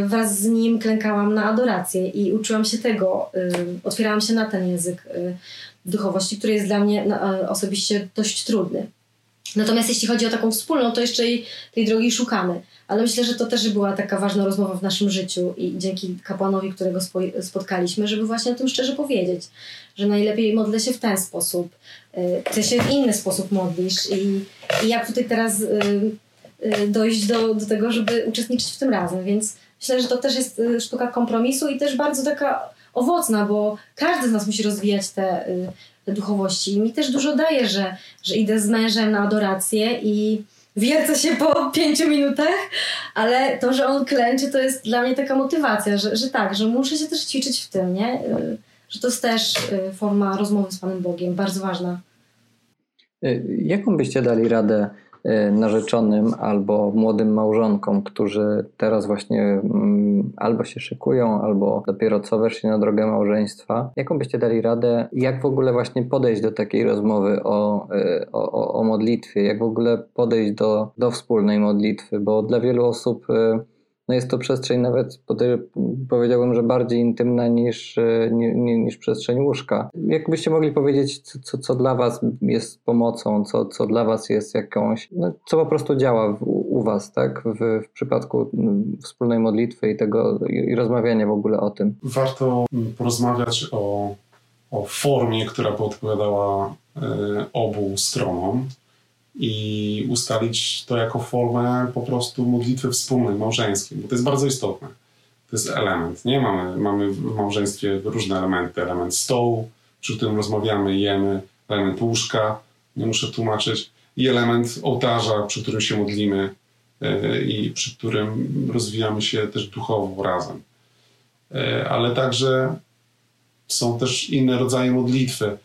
wraz z nim klękałam na adorację i uczyłam się tego, otwierałam się na ten język duchowości, który jest dla mnie osobiście dość trudny. Natomiast jeśli chodzi o taką wspólną, to jeszcze jej, tej drogi szukamy. Ale myślę, że to też była taka ważna rozmowa w naszym życiu i dzięki kapłanowi, którego spotkaliśmy, żeby właśnie o tym szczerze powiedzieć, że najlepiej modlę się w ten sposób, y, ty się w inny sposób modlisz i, i jak tutaj teraz y, y, dojść do, do tego, żeby uczestniczyć w tym razem. Więc myślę, że to też jest sztuka kompromisu i też bardzo taka owocna, bo każdy z nas musi rozwijać te duchowości. I mi też dużo daje, że, że idę z mężem na adorację i wiercę się po pięciu minutach, ale to, że on klęczy, to jest dla mnie taka motywacja, że, że tak, że muszę się też ćwiczyć w tym, nie? Że to jest też y, forma rozmowy z Panem Bogiem, bardzo ważna. Y, jaką byście dali radę Y, narzeczonym albo młodym małżonkom, którzy teraz właśnie mm, albo się szykują, albo dopiero co weszli na drogę małżeństwa. Jaką byście dali radę, jak w ogóle właśnie podejść do takiej rozmowy o, y, o, o modlitwie, jak w ogóle podejść do, do wspólnej modlitwy, bo dla wielu osób y, no jest to przestrzeń nawet powiedziałbym, że bardziej intymna niż, e, niż przestrzeń łóżka. Jakbyście mogli powiedzieć, co, co dla Was jest pomocą, co, co dla Was jest jakąś, no, co po prostu działa w, u Was, tak? W, w przypadku wspólnej modlitwy i tego i, i rozmawiania w ogóle o tym. Warto porozmawiać o, o formie, która by odpowiadała y, obu stronom i ustalić to jako formę po prostu modlitwy wspólnej, małżeńskiej, bo to jest bardzo istotne. To jest element, nie? Mamy, mamy w małżeństwie różne elementy. Element stołu, przy którym rozmawiamy, jemy, element łóżka, nie muszę tłumaczyć, i element ołtarza, przy którym się modlimy yy, i przy którym rozwijamy się też duchowo razem. Yy, ale także są też inne rodzaje modlitwy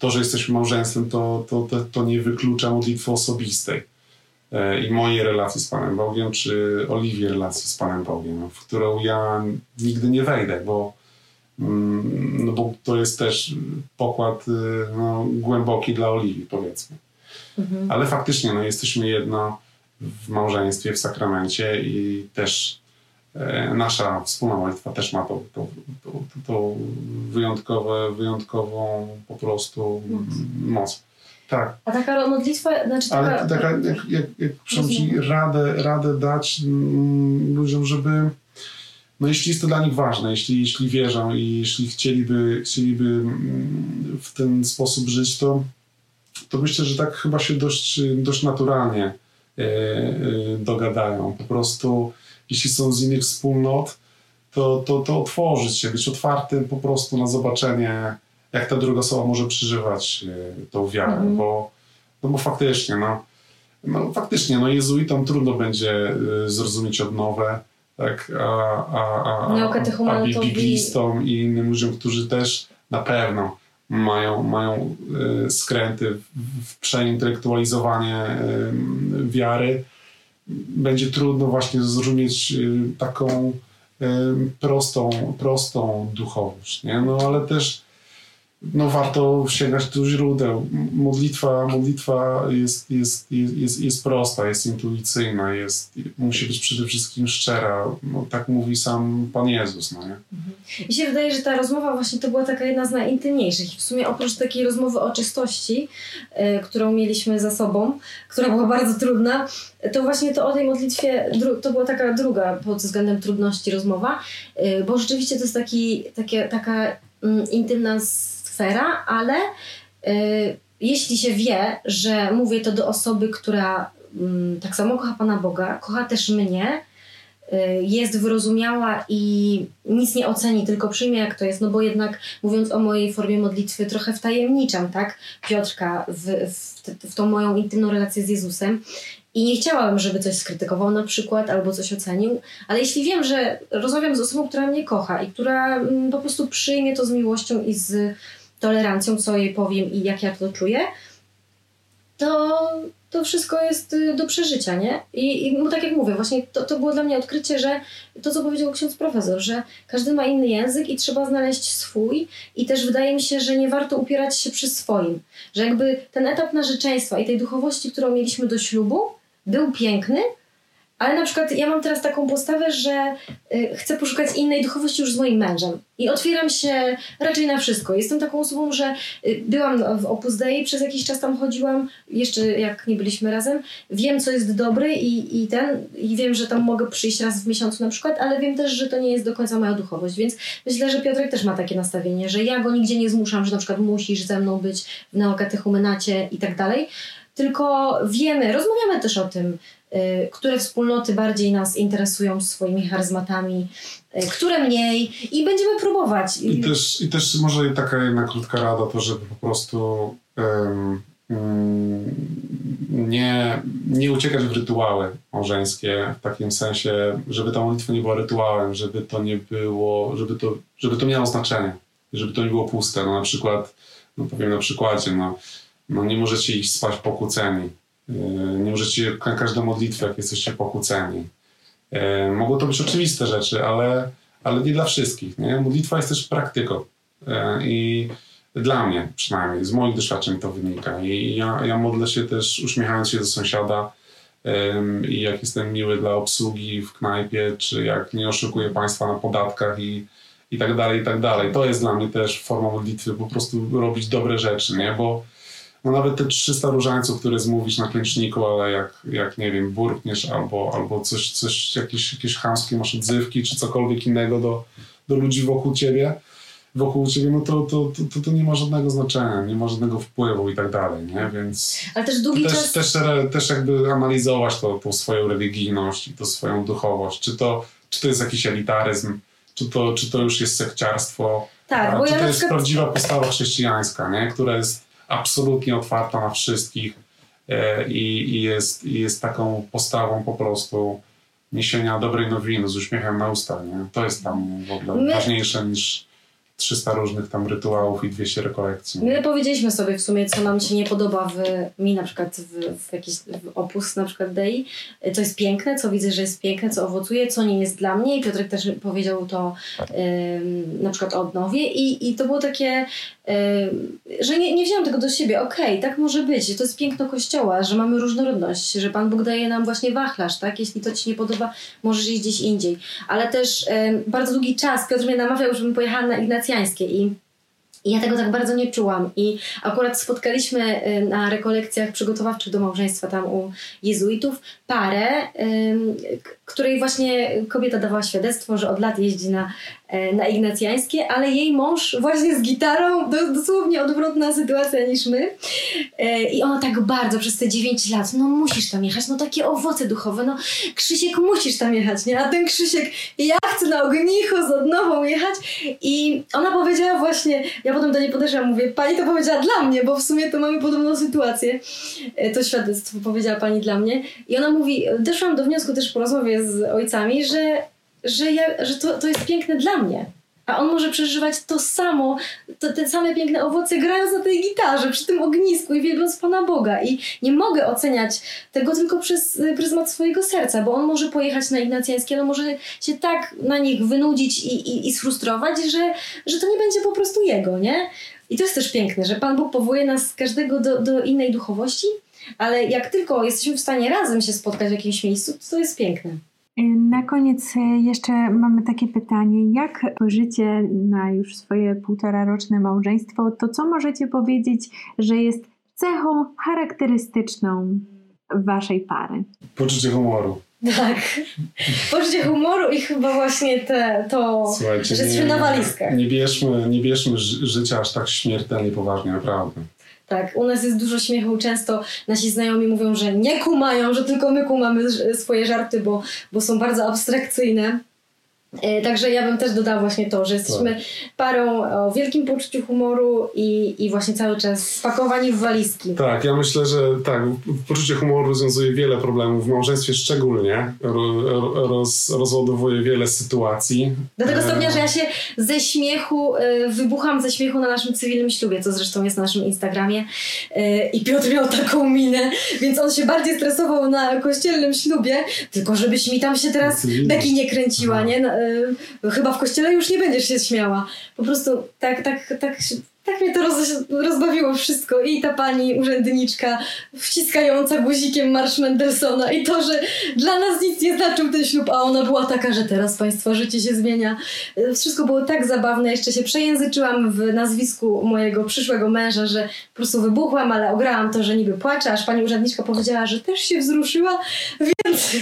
to, że jesteśmy małżeństwem, to, to, to, to nie wyklucza modlitwy osobistej e, i mojej relacji z Panem Bogiem, czy Oliwie relacji z Panem Bogiem, w którą ja nigdy nie wejdę, bo, mm, no bo to jest też pokład y, no, głęboki dla Oliwii, powiedzmy. Mhm. Ale faktycznie no, jesteśmy jedno w małżeństwie, w sakramencie i też nasza wspólna modlitwa też ma to wyjątkowe, wyjątkową po prostu moc. moc. Tak. A taka modlitwa, znaczy taka... Ale taka, jak, jak, jak radę, radę dać mm, ludziom, żeby no jeśli jest to dla nich ważne, jeśli, jeśli wierzą i jeśli chcieliby, chcieliby mm, w ten sposób żyć, to, to myślę, że tak chyba się dość, dość naturalnie e, e, dogadają. Po prostu jeśli są z innych wspólnot, to, to, to otworzyć się, być otwartym po prostu na zobaczenie, jak ta druga osoba może przeżywać e, tą wiarę, mm. bo, no bo faktycznie, no, no faktycznie, no jezuitom trudno będzie y, zrozumieć odnowę, tak, a, a, a, a, a biblistom i innym ludziom, którzy też na pewno mają, mają y, skręty w, w przeintelektualizowanie wiary, będzie trudno właśnie zrozumieć y, taką y, prostą, prostą duchowość. Nie? No ale też no warto sięgać do źródeł. Modlitwa, modlitwa jest, jest, jest, jest prosta, jest intuicyjna, jest, musi być przede wszystkim szczera. No, tak mówi sam Pan Jezus. No nie? Mi się wydaje, że ta rozmowa właśnie to była taka jedna z najintymniejszych. W sumie oprócz takiej rozmowy o czystości, y, którą mieliśmy za sobą, która była bardzo trudna, to właśnie to o tej modlitwie, to była taka druga pod względem trudności rozmowa, y, bo rzeczywiście to jest taki, takie, taka mm, intymna sfera, ale y, jeśli się wie, że mówię to do osoby, która y, tak samo kocha Pana Boga, kocha też mnie, jest wyrozumiała i nic nie oceni, tylko przyjmie jak to jest, no bo jednak mówiąc o mojej formie modlitwy trochę wtajemniczam, tak, Piotrka w, w, w tą moją intymną relację z Jezusem. I nie chciałabym, żeby coś skrytykował na przykład albo coś ocenił, ale jeśli wiem, że rozmawiam z osobą, która mnie kocha i która mm, po prostu przyjmie to z miłością i z tolerancją, co jej powiem i jak ja to czuję, to, to wszystko jest y, do przeżycia, nie? I, i no, tak jak mówię, właśnie to, to było dla mnie odkrycie, że to, co powiedział ksiądz profesor, że każdy ma inny język i trzeba znaleźć swój i też wydaje mi się, że nie warto upierać się przy swoim. Że jakby ten etap narzeczeństwa i tej duchowości, którą mieliśmy do ślubu, był piękny, ale na przykład ja mam teraz taką postawę, że y, chcę poszukać innej duchowości już z moim mężem. I otwieram się raczej na wszystko. Jestem taką osobą, że y, byłam w Opus Dei, przez jakiś czas tam chodziłam, jeszcze jak nie byliśmy razem. Wiem, co jest dobre i, i ten, i wiem, że tam mogę przyjść raz w miesiącu na przykład, ale wiem też, że to nie jest do końca moja duchowość. Więc myślę, że Piotrek też ma takie nastawienie, że ja go nigdzie nie zmuszam, że na przykład musisz ze mną być w neokatechumenacie i tak dalej. Tylko wiemy, rozmawiamy też o tym, które wspólnoty bardziej nas interesują swoimi charyzmatami, y, które mniej i będziemy próbować. I też, i też może taka jedna krótka rada, to żeby po prostu um, nie, nie uciekać w rytuały małżeńskie, w takim sensie, żeby ta modlitwa nie była rytuałem, żeby to nie było, żeby to, żeby to miało znaczenie, żeby to nie było puste. No na przykład, no powiem na przykładzie, no, no nie możecie iść spać pokłóceni nie możecie każdą modlitwę, jak jesteście pokłóceni. E, mogą to być oczywiste rzeczy, ale, ale nie dla wszystkich. Nie? Modlitwa jest też praktyką. E, I dla mnie przynajmniej, z moich doświadczeń to wynika. I ja, ja modlę się też uśmiechając się do sąsiada i jak jestem miły dla obsługi w knajpie, czy jak nie oszukuję Państwa na podatkach i, i tak dalej, i tak dalej. To jest dla mnie też forma modlitwy, po prostu robić dobre rzeczy, nie? Bo no nawet te 300 różańców, które zmówisz na klęczniku, ale jak, jak nie wiem, burkniesz albo, albo coś, coś jakieś, jakieś chamskie masz odzywki, czy cokolwiek innego do, do ludzi wokół ciebie, wokół ciebie, no to, to, to, to, nie ma żadnego znaczenia, nie ma żadnego wpływu i tak dalej, nie? Więc Ale też długi też, czas... Też, też jakby analizować to, tą swoją religijność i tą swoją duchowość. Czy to, czy to jest jakiś elitaryzm, czy to, czy to już jest sekciarstwo, tak, a, czy ja to jest przykład... prawdziwa postawa chrześcijańska, nie? Która jest absolutnie otwarta na wszystkich e, i, i, jest, i jest taką postawą po prostu niesienia dobrej nowiny z uśmiechem na ustach. Nie? To jest tam w ogóle My... ważniejsze niż 300 różnych tam rytuałów i 200 rekolekcji. My powiedzieliśmy sobie w sumie, co nam się nie podoba w mi na przykład w, w jakiś w opus na przykład Dei, co jest piękne, co widzę, że jest piękne, co owocuje, co nie jest dla mnie. I Piotrek też powiedział to na przykład o odnowie. I, i to było takie że nie, nie wziąłem tego do siebie, okej, okay, tak może być, to jest piękno Kościoła, że mamy różnorodność, że Pan Bóg daje nam właśnie wachlarz, tak, jeśli to Ci nie podoba, możesz iść gdzieś indziej, ale też bardzo długi czas Piotr mnie namawiał, żebym pojechała na I i ja tego tak bardzo nie czułam. I akurat spotkaliśmy na rekolekcjach przygotowawczych do małżeństwa tam u jezuitów parę, której właśnie kobieta dawała świadectwo, że od lat jeździ na, e, na ignacjańskie, ale jej mąż właśnie z gitarą, dosłownie odwrotna sytuacja niż my. E, I ona tak bardzo przez te 9 lat, no musisz tam jechać, no takie owoce duchowe, no Krzysiek musisz tam jechać, nie? A ten Krzysiek, ja chcę na ognicho z odnową jechać. I ona powiedziała właśnie, ja potem do niej podeszłam, mówię, pani to powiedziała dla mnie, bo w sumie to mamy podobną sytuację. E, to świadectwo powiedziała pani dla mnie. I ona mówi, doszłam do wniosku też po rozmowie z ojcami, że, że, ja, że to, to jest piękne dla mnie. A on może przeżywać to samo, to, te same piękne owoce, grając na tej gitarze, przy tym ognisku i wielbiąc Pana Boga. I nie mogę oceniać tego tylko przez pryzmat swojego serca, bo on może pojechać na Ignacjańskie, ale może się tak na nich wynudzić i, i, i sfrustrować, że, że to nie będzie po prostu jego, nie? I to jest też piękne, że Pan Bóg powołuje nas każdego do, do innej duchowości, ale jak tylko jesteśmy w stanie razem się spotkać w jakimś miejscu, to jest piękne. Na koniec e, jeszcze mamy takie pytanie. Jak spojrzycie na już swoje półtora roczne małżeństwo, to co możecie powiedzieć, że jest cechą charakterystyczną waszej pary? Poczucie humoru. Tak. Poczucie humoru i chyba właśnie te, to, Słuchajcie, że jesteśmy na walizkach. Nie bierzmy, nie bierzmy ży- życia aż tak śmiertelnie poważnie, naprawdę. Tak, u nas jest dużo śmiechu. Często nasi znajomi mówią, że nie kumają, że tylko my kumamy swoje żarty, bo, bo są bardzo abstrakcyjne. E, Także ja bym też dodała właśnie to, że jesteśmy parą o wielkim poczuciu humoru i, i właśnie cały czas spakowani w walizki. Tak, ja myślę, że tak, poczucie humoru rozwiązuje wiele problemów, w małżeństwie szczególnie, ro, ro- roz, rozładowuje wiele sytuacji. Do tego E, stopnia, że ja się ze śmiechu, e, wybucham ze śmiechu na naszym cywilnym ślubie, co zresztą jest na naszym Instagramie. I Piotr miał taką minę, więc on się bardziej stresował na kościelnym ślubie, tylko żebyś mi tam się teraz beki nie kręciła, nie? E, chyba w kościele już nie będziesz się śmiała. Po prostu tak, tak, tak, tak mnie to roz, rozbawiło wszystko. I ta pani urzędniczka wciskająca guzikiem marsz Mendelssohna i to, że dla nas nic nie znaczył ten ślub, a ona była taka, że teraz państwa życie się zmienia. E, Wszystko było tak zabawne. Jeszcze się przejęzyczyłam w nazwisku mojego przyszłego męża, że po prostu wybuchłam, ale ograłam to, że niby płaczę, aż pani urzędniczka powiedziała, że też się wzruszyła, więc,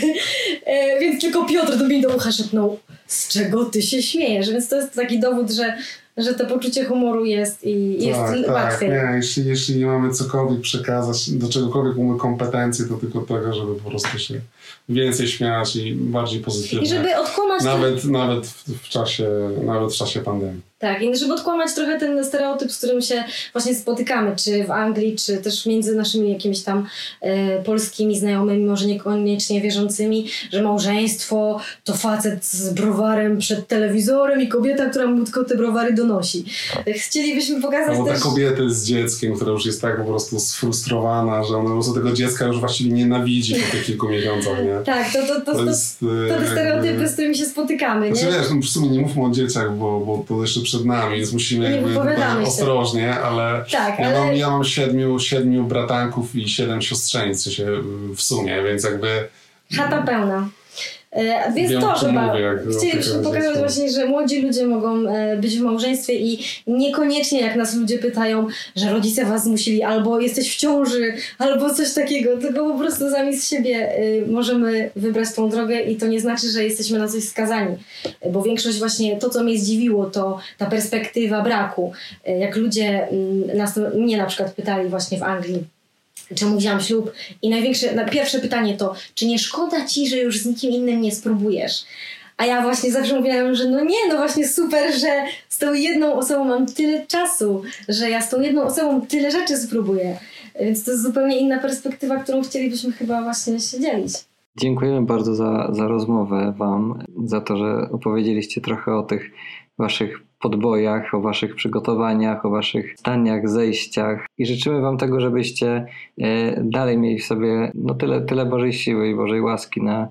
e, więc tylko Piotr do mnie do ucha szepnął, z czego ty się śmiejesz? Więc to jest taki dowód, że, że to poczucie humoru jest i jest tak, tak, łatwiej. nie, jeśli, jeśli nie mamy cokolwiek przekazać, do czegokolwiek mamy kompetencje, to tylko tego, żeby po prostu się więcej śmiać i bardziej pozytywnie. I żeby odkłamać ten, Nawet, nawet w, czasie, nawet w czasie pandemii. tak, i żeby odkłamać trochę ten stereotyp, z którym się właśnie spotykamy, czy w Anglii, czy też między naszymi jakimiś tam e, polskimi znajomymi, może niekoniecznie wierzącymi, że małżeństwo to facet z browarem przed telewizorem i kobieta, która mu tylko te browary donosi. Chcielibyśmy pokazać Albo ta też... kobieta z dzieckiem, która już jest tak po prostu sfrustrowana, że ona po prostu tego dziecka już właściwie nienawidzi po tych kilku miesiącach, nie? Tak, to, to, to, to, jest... to te e, stereotypy, z którymi się spotykamy, Znaczy nie? wiesz, no w sumie nie mówmy o dzieciach, bo, bo to jeszcze przed nami, więc musimy jakby ostrożnie, ale Tak, ja ale... mam, ja mam siedmiu, siedmiu bratanków i siedem siostrzeńc w sumie, więc jakby Chata pełna. E, więc Wiem, to chyba opiekę pokazać właśnie, że młodzi ludzie mogą e, być w małżeństwie i niekoniecznie jak nas ludzie pytają, że rodzice was zmusili, albo jesteś w ciąży, albo coś takiego, tylko po prostu sami z siebie e, możemy wybrać tą drogę i to nie znaczy, że jesteśmy na coś skazani. Bo większość właśnie, to co mnie zdziwiło, to ta perspektywa braku. E, Jak ludzie mm, nas, mnie na przykład pytali właśnie w Anglii, czemu wziąłam ślub. I największe, na pierwsze pytanie to, czy nie szkoda ci, że już z nikim innym nie spróbujesz? A ja właśnie zawsze mówiłam, że no nie, no właśnie super, że z tą jedną osobą mam tyle czasu, że ja z tą jedną osobą tyle rzeczy spróbuję. Więc to jest zupełnie inna perspektywa, którą chcielibyśmy chyba właśnie się dzielić. Dziękujemy bardzo za, za rozmowę Wam, za to, że opowiedzieliście trochę o tych Waszych podbojach, o Waszych przygotowaniach, o Waszych staniach, zejściach i życzymy Wam tego, żebyście e, dalej mieli w sobie no tyle, tyle Bożej siły i Bożej łaski na,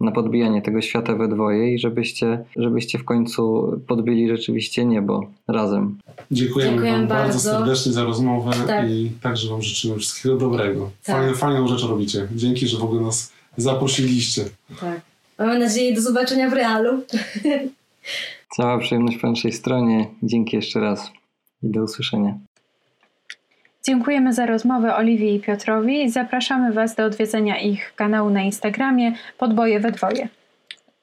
na podbijanie tego świata we dwoje i żebyście, żebyście w końcu podbili rzeczywiście niebo razem. dziękujemy, Dziękujemy Wam bardzo bardzo. serdecznie za rozmowę Tak. i także Wam życzymy wszystkiego dobrego. Tak. Fajne, fajną rzecz robicie. Dzięki, że w ogóle nas zaprosiliście. Tak. Mamy nadzieję do zobaczenia w realu. Cała przyjemność po naszej stronie. Dzięki jeszcze raz i do usłyszenia. Dziękujemy za rozmowę Oliwii i Piotrowi. Zapraszamy Was do odwiedzenia ich kanału na Instagramie Podboje we dwoje.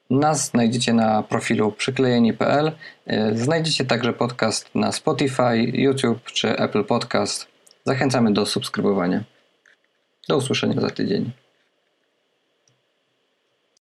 Nas znajdziecie na profilu przyklejeni.pl. Znajdziecie także podcast na Spotify, YouTube czy Apple Podcast. Zachęcamy do subskrybowania. Do usłyszenia za tydzień.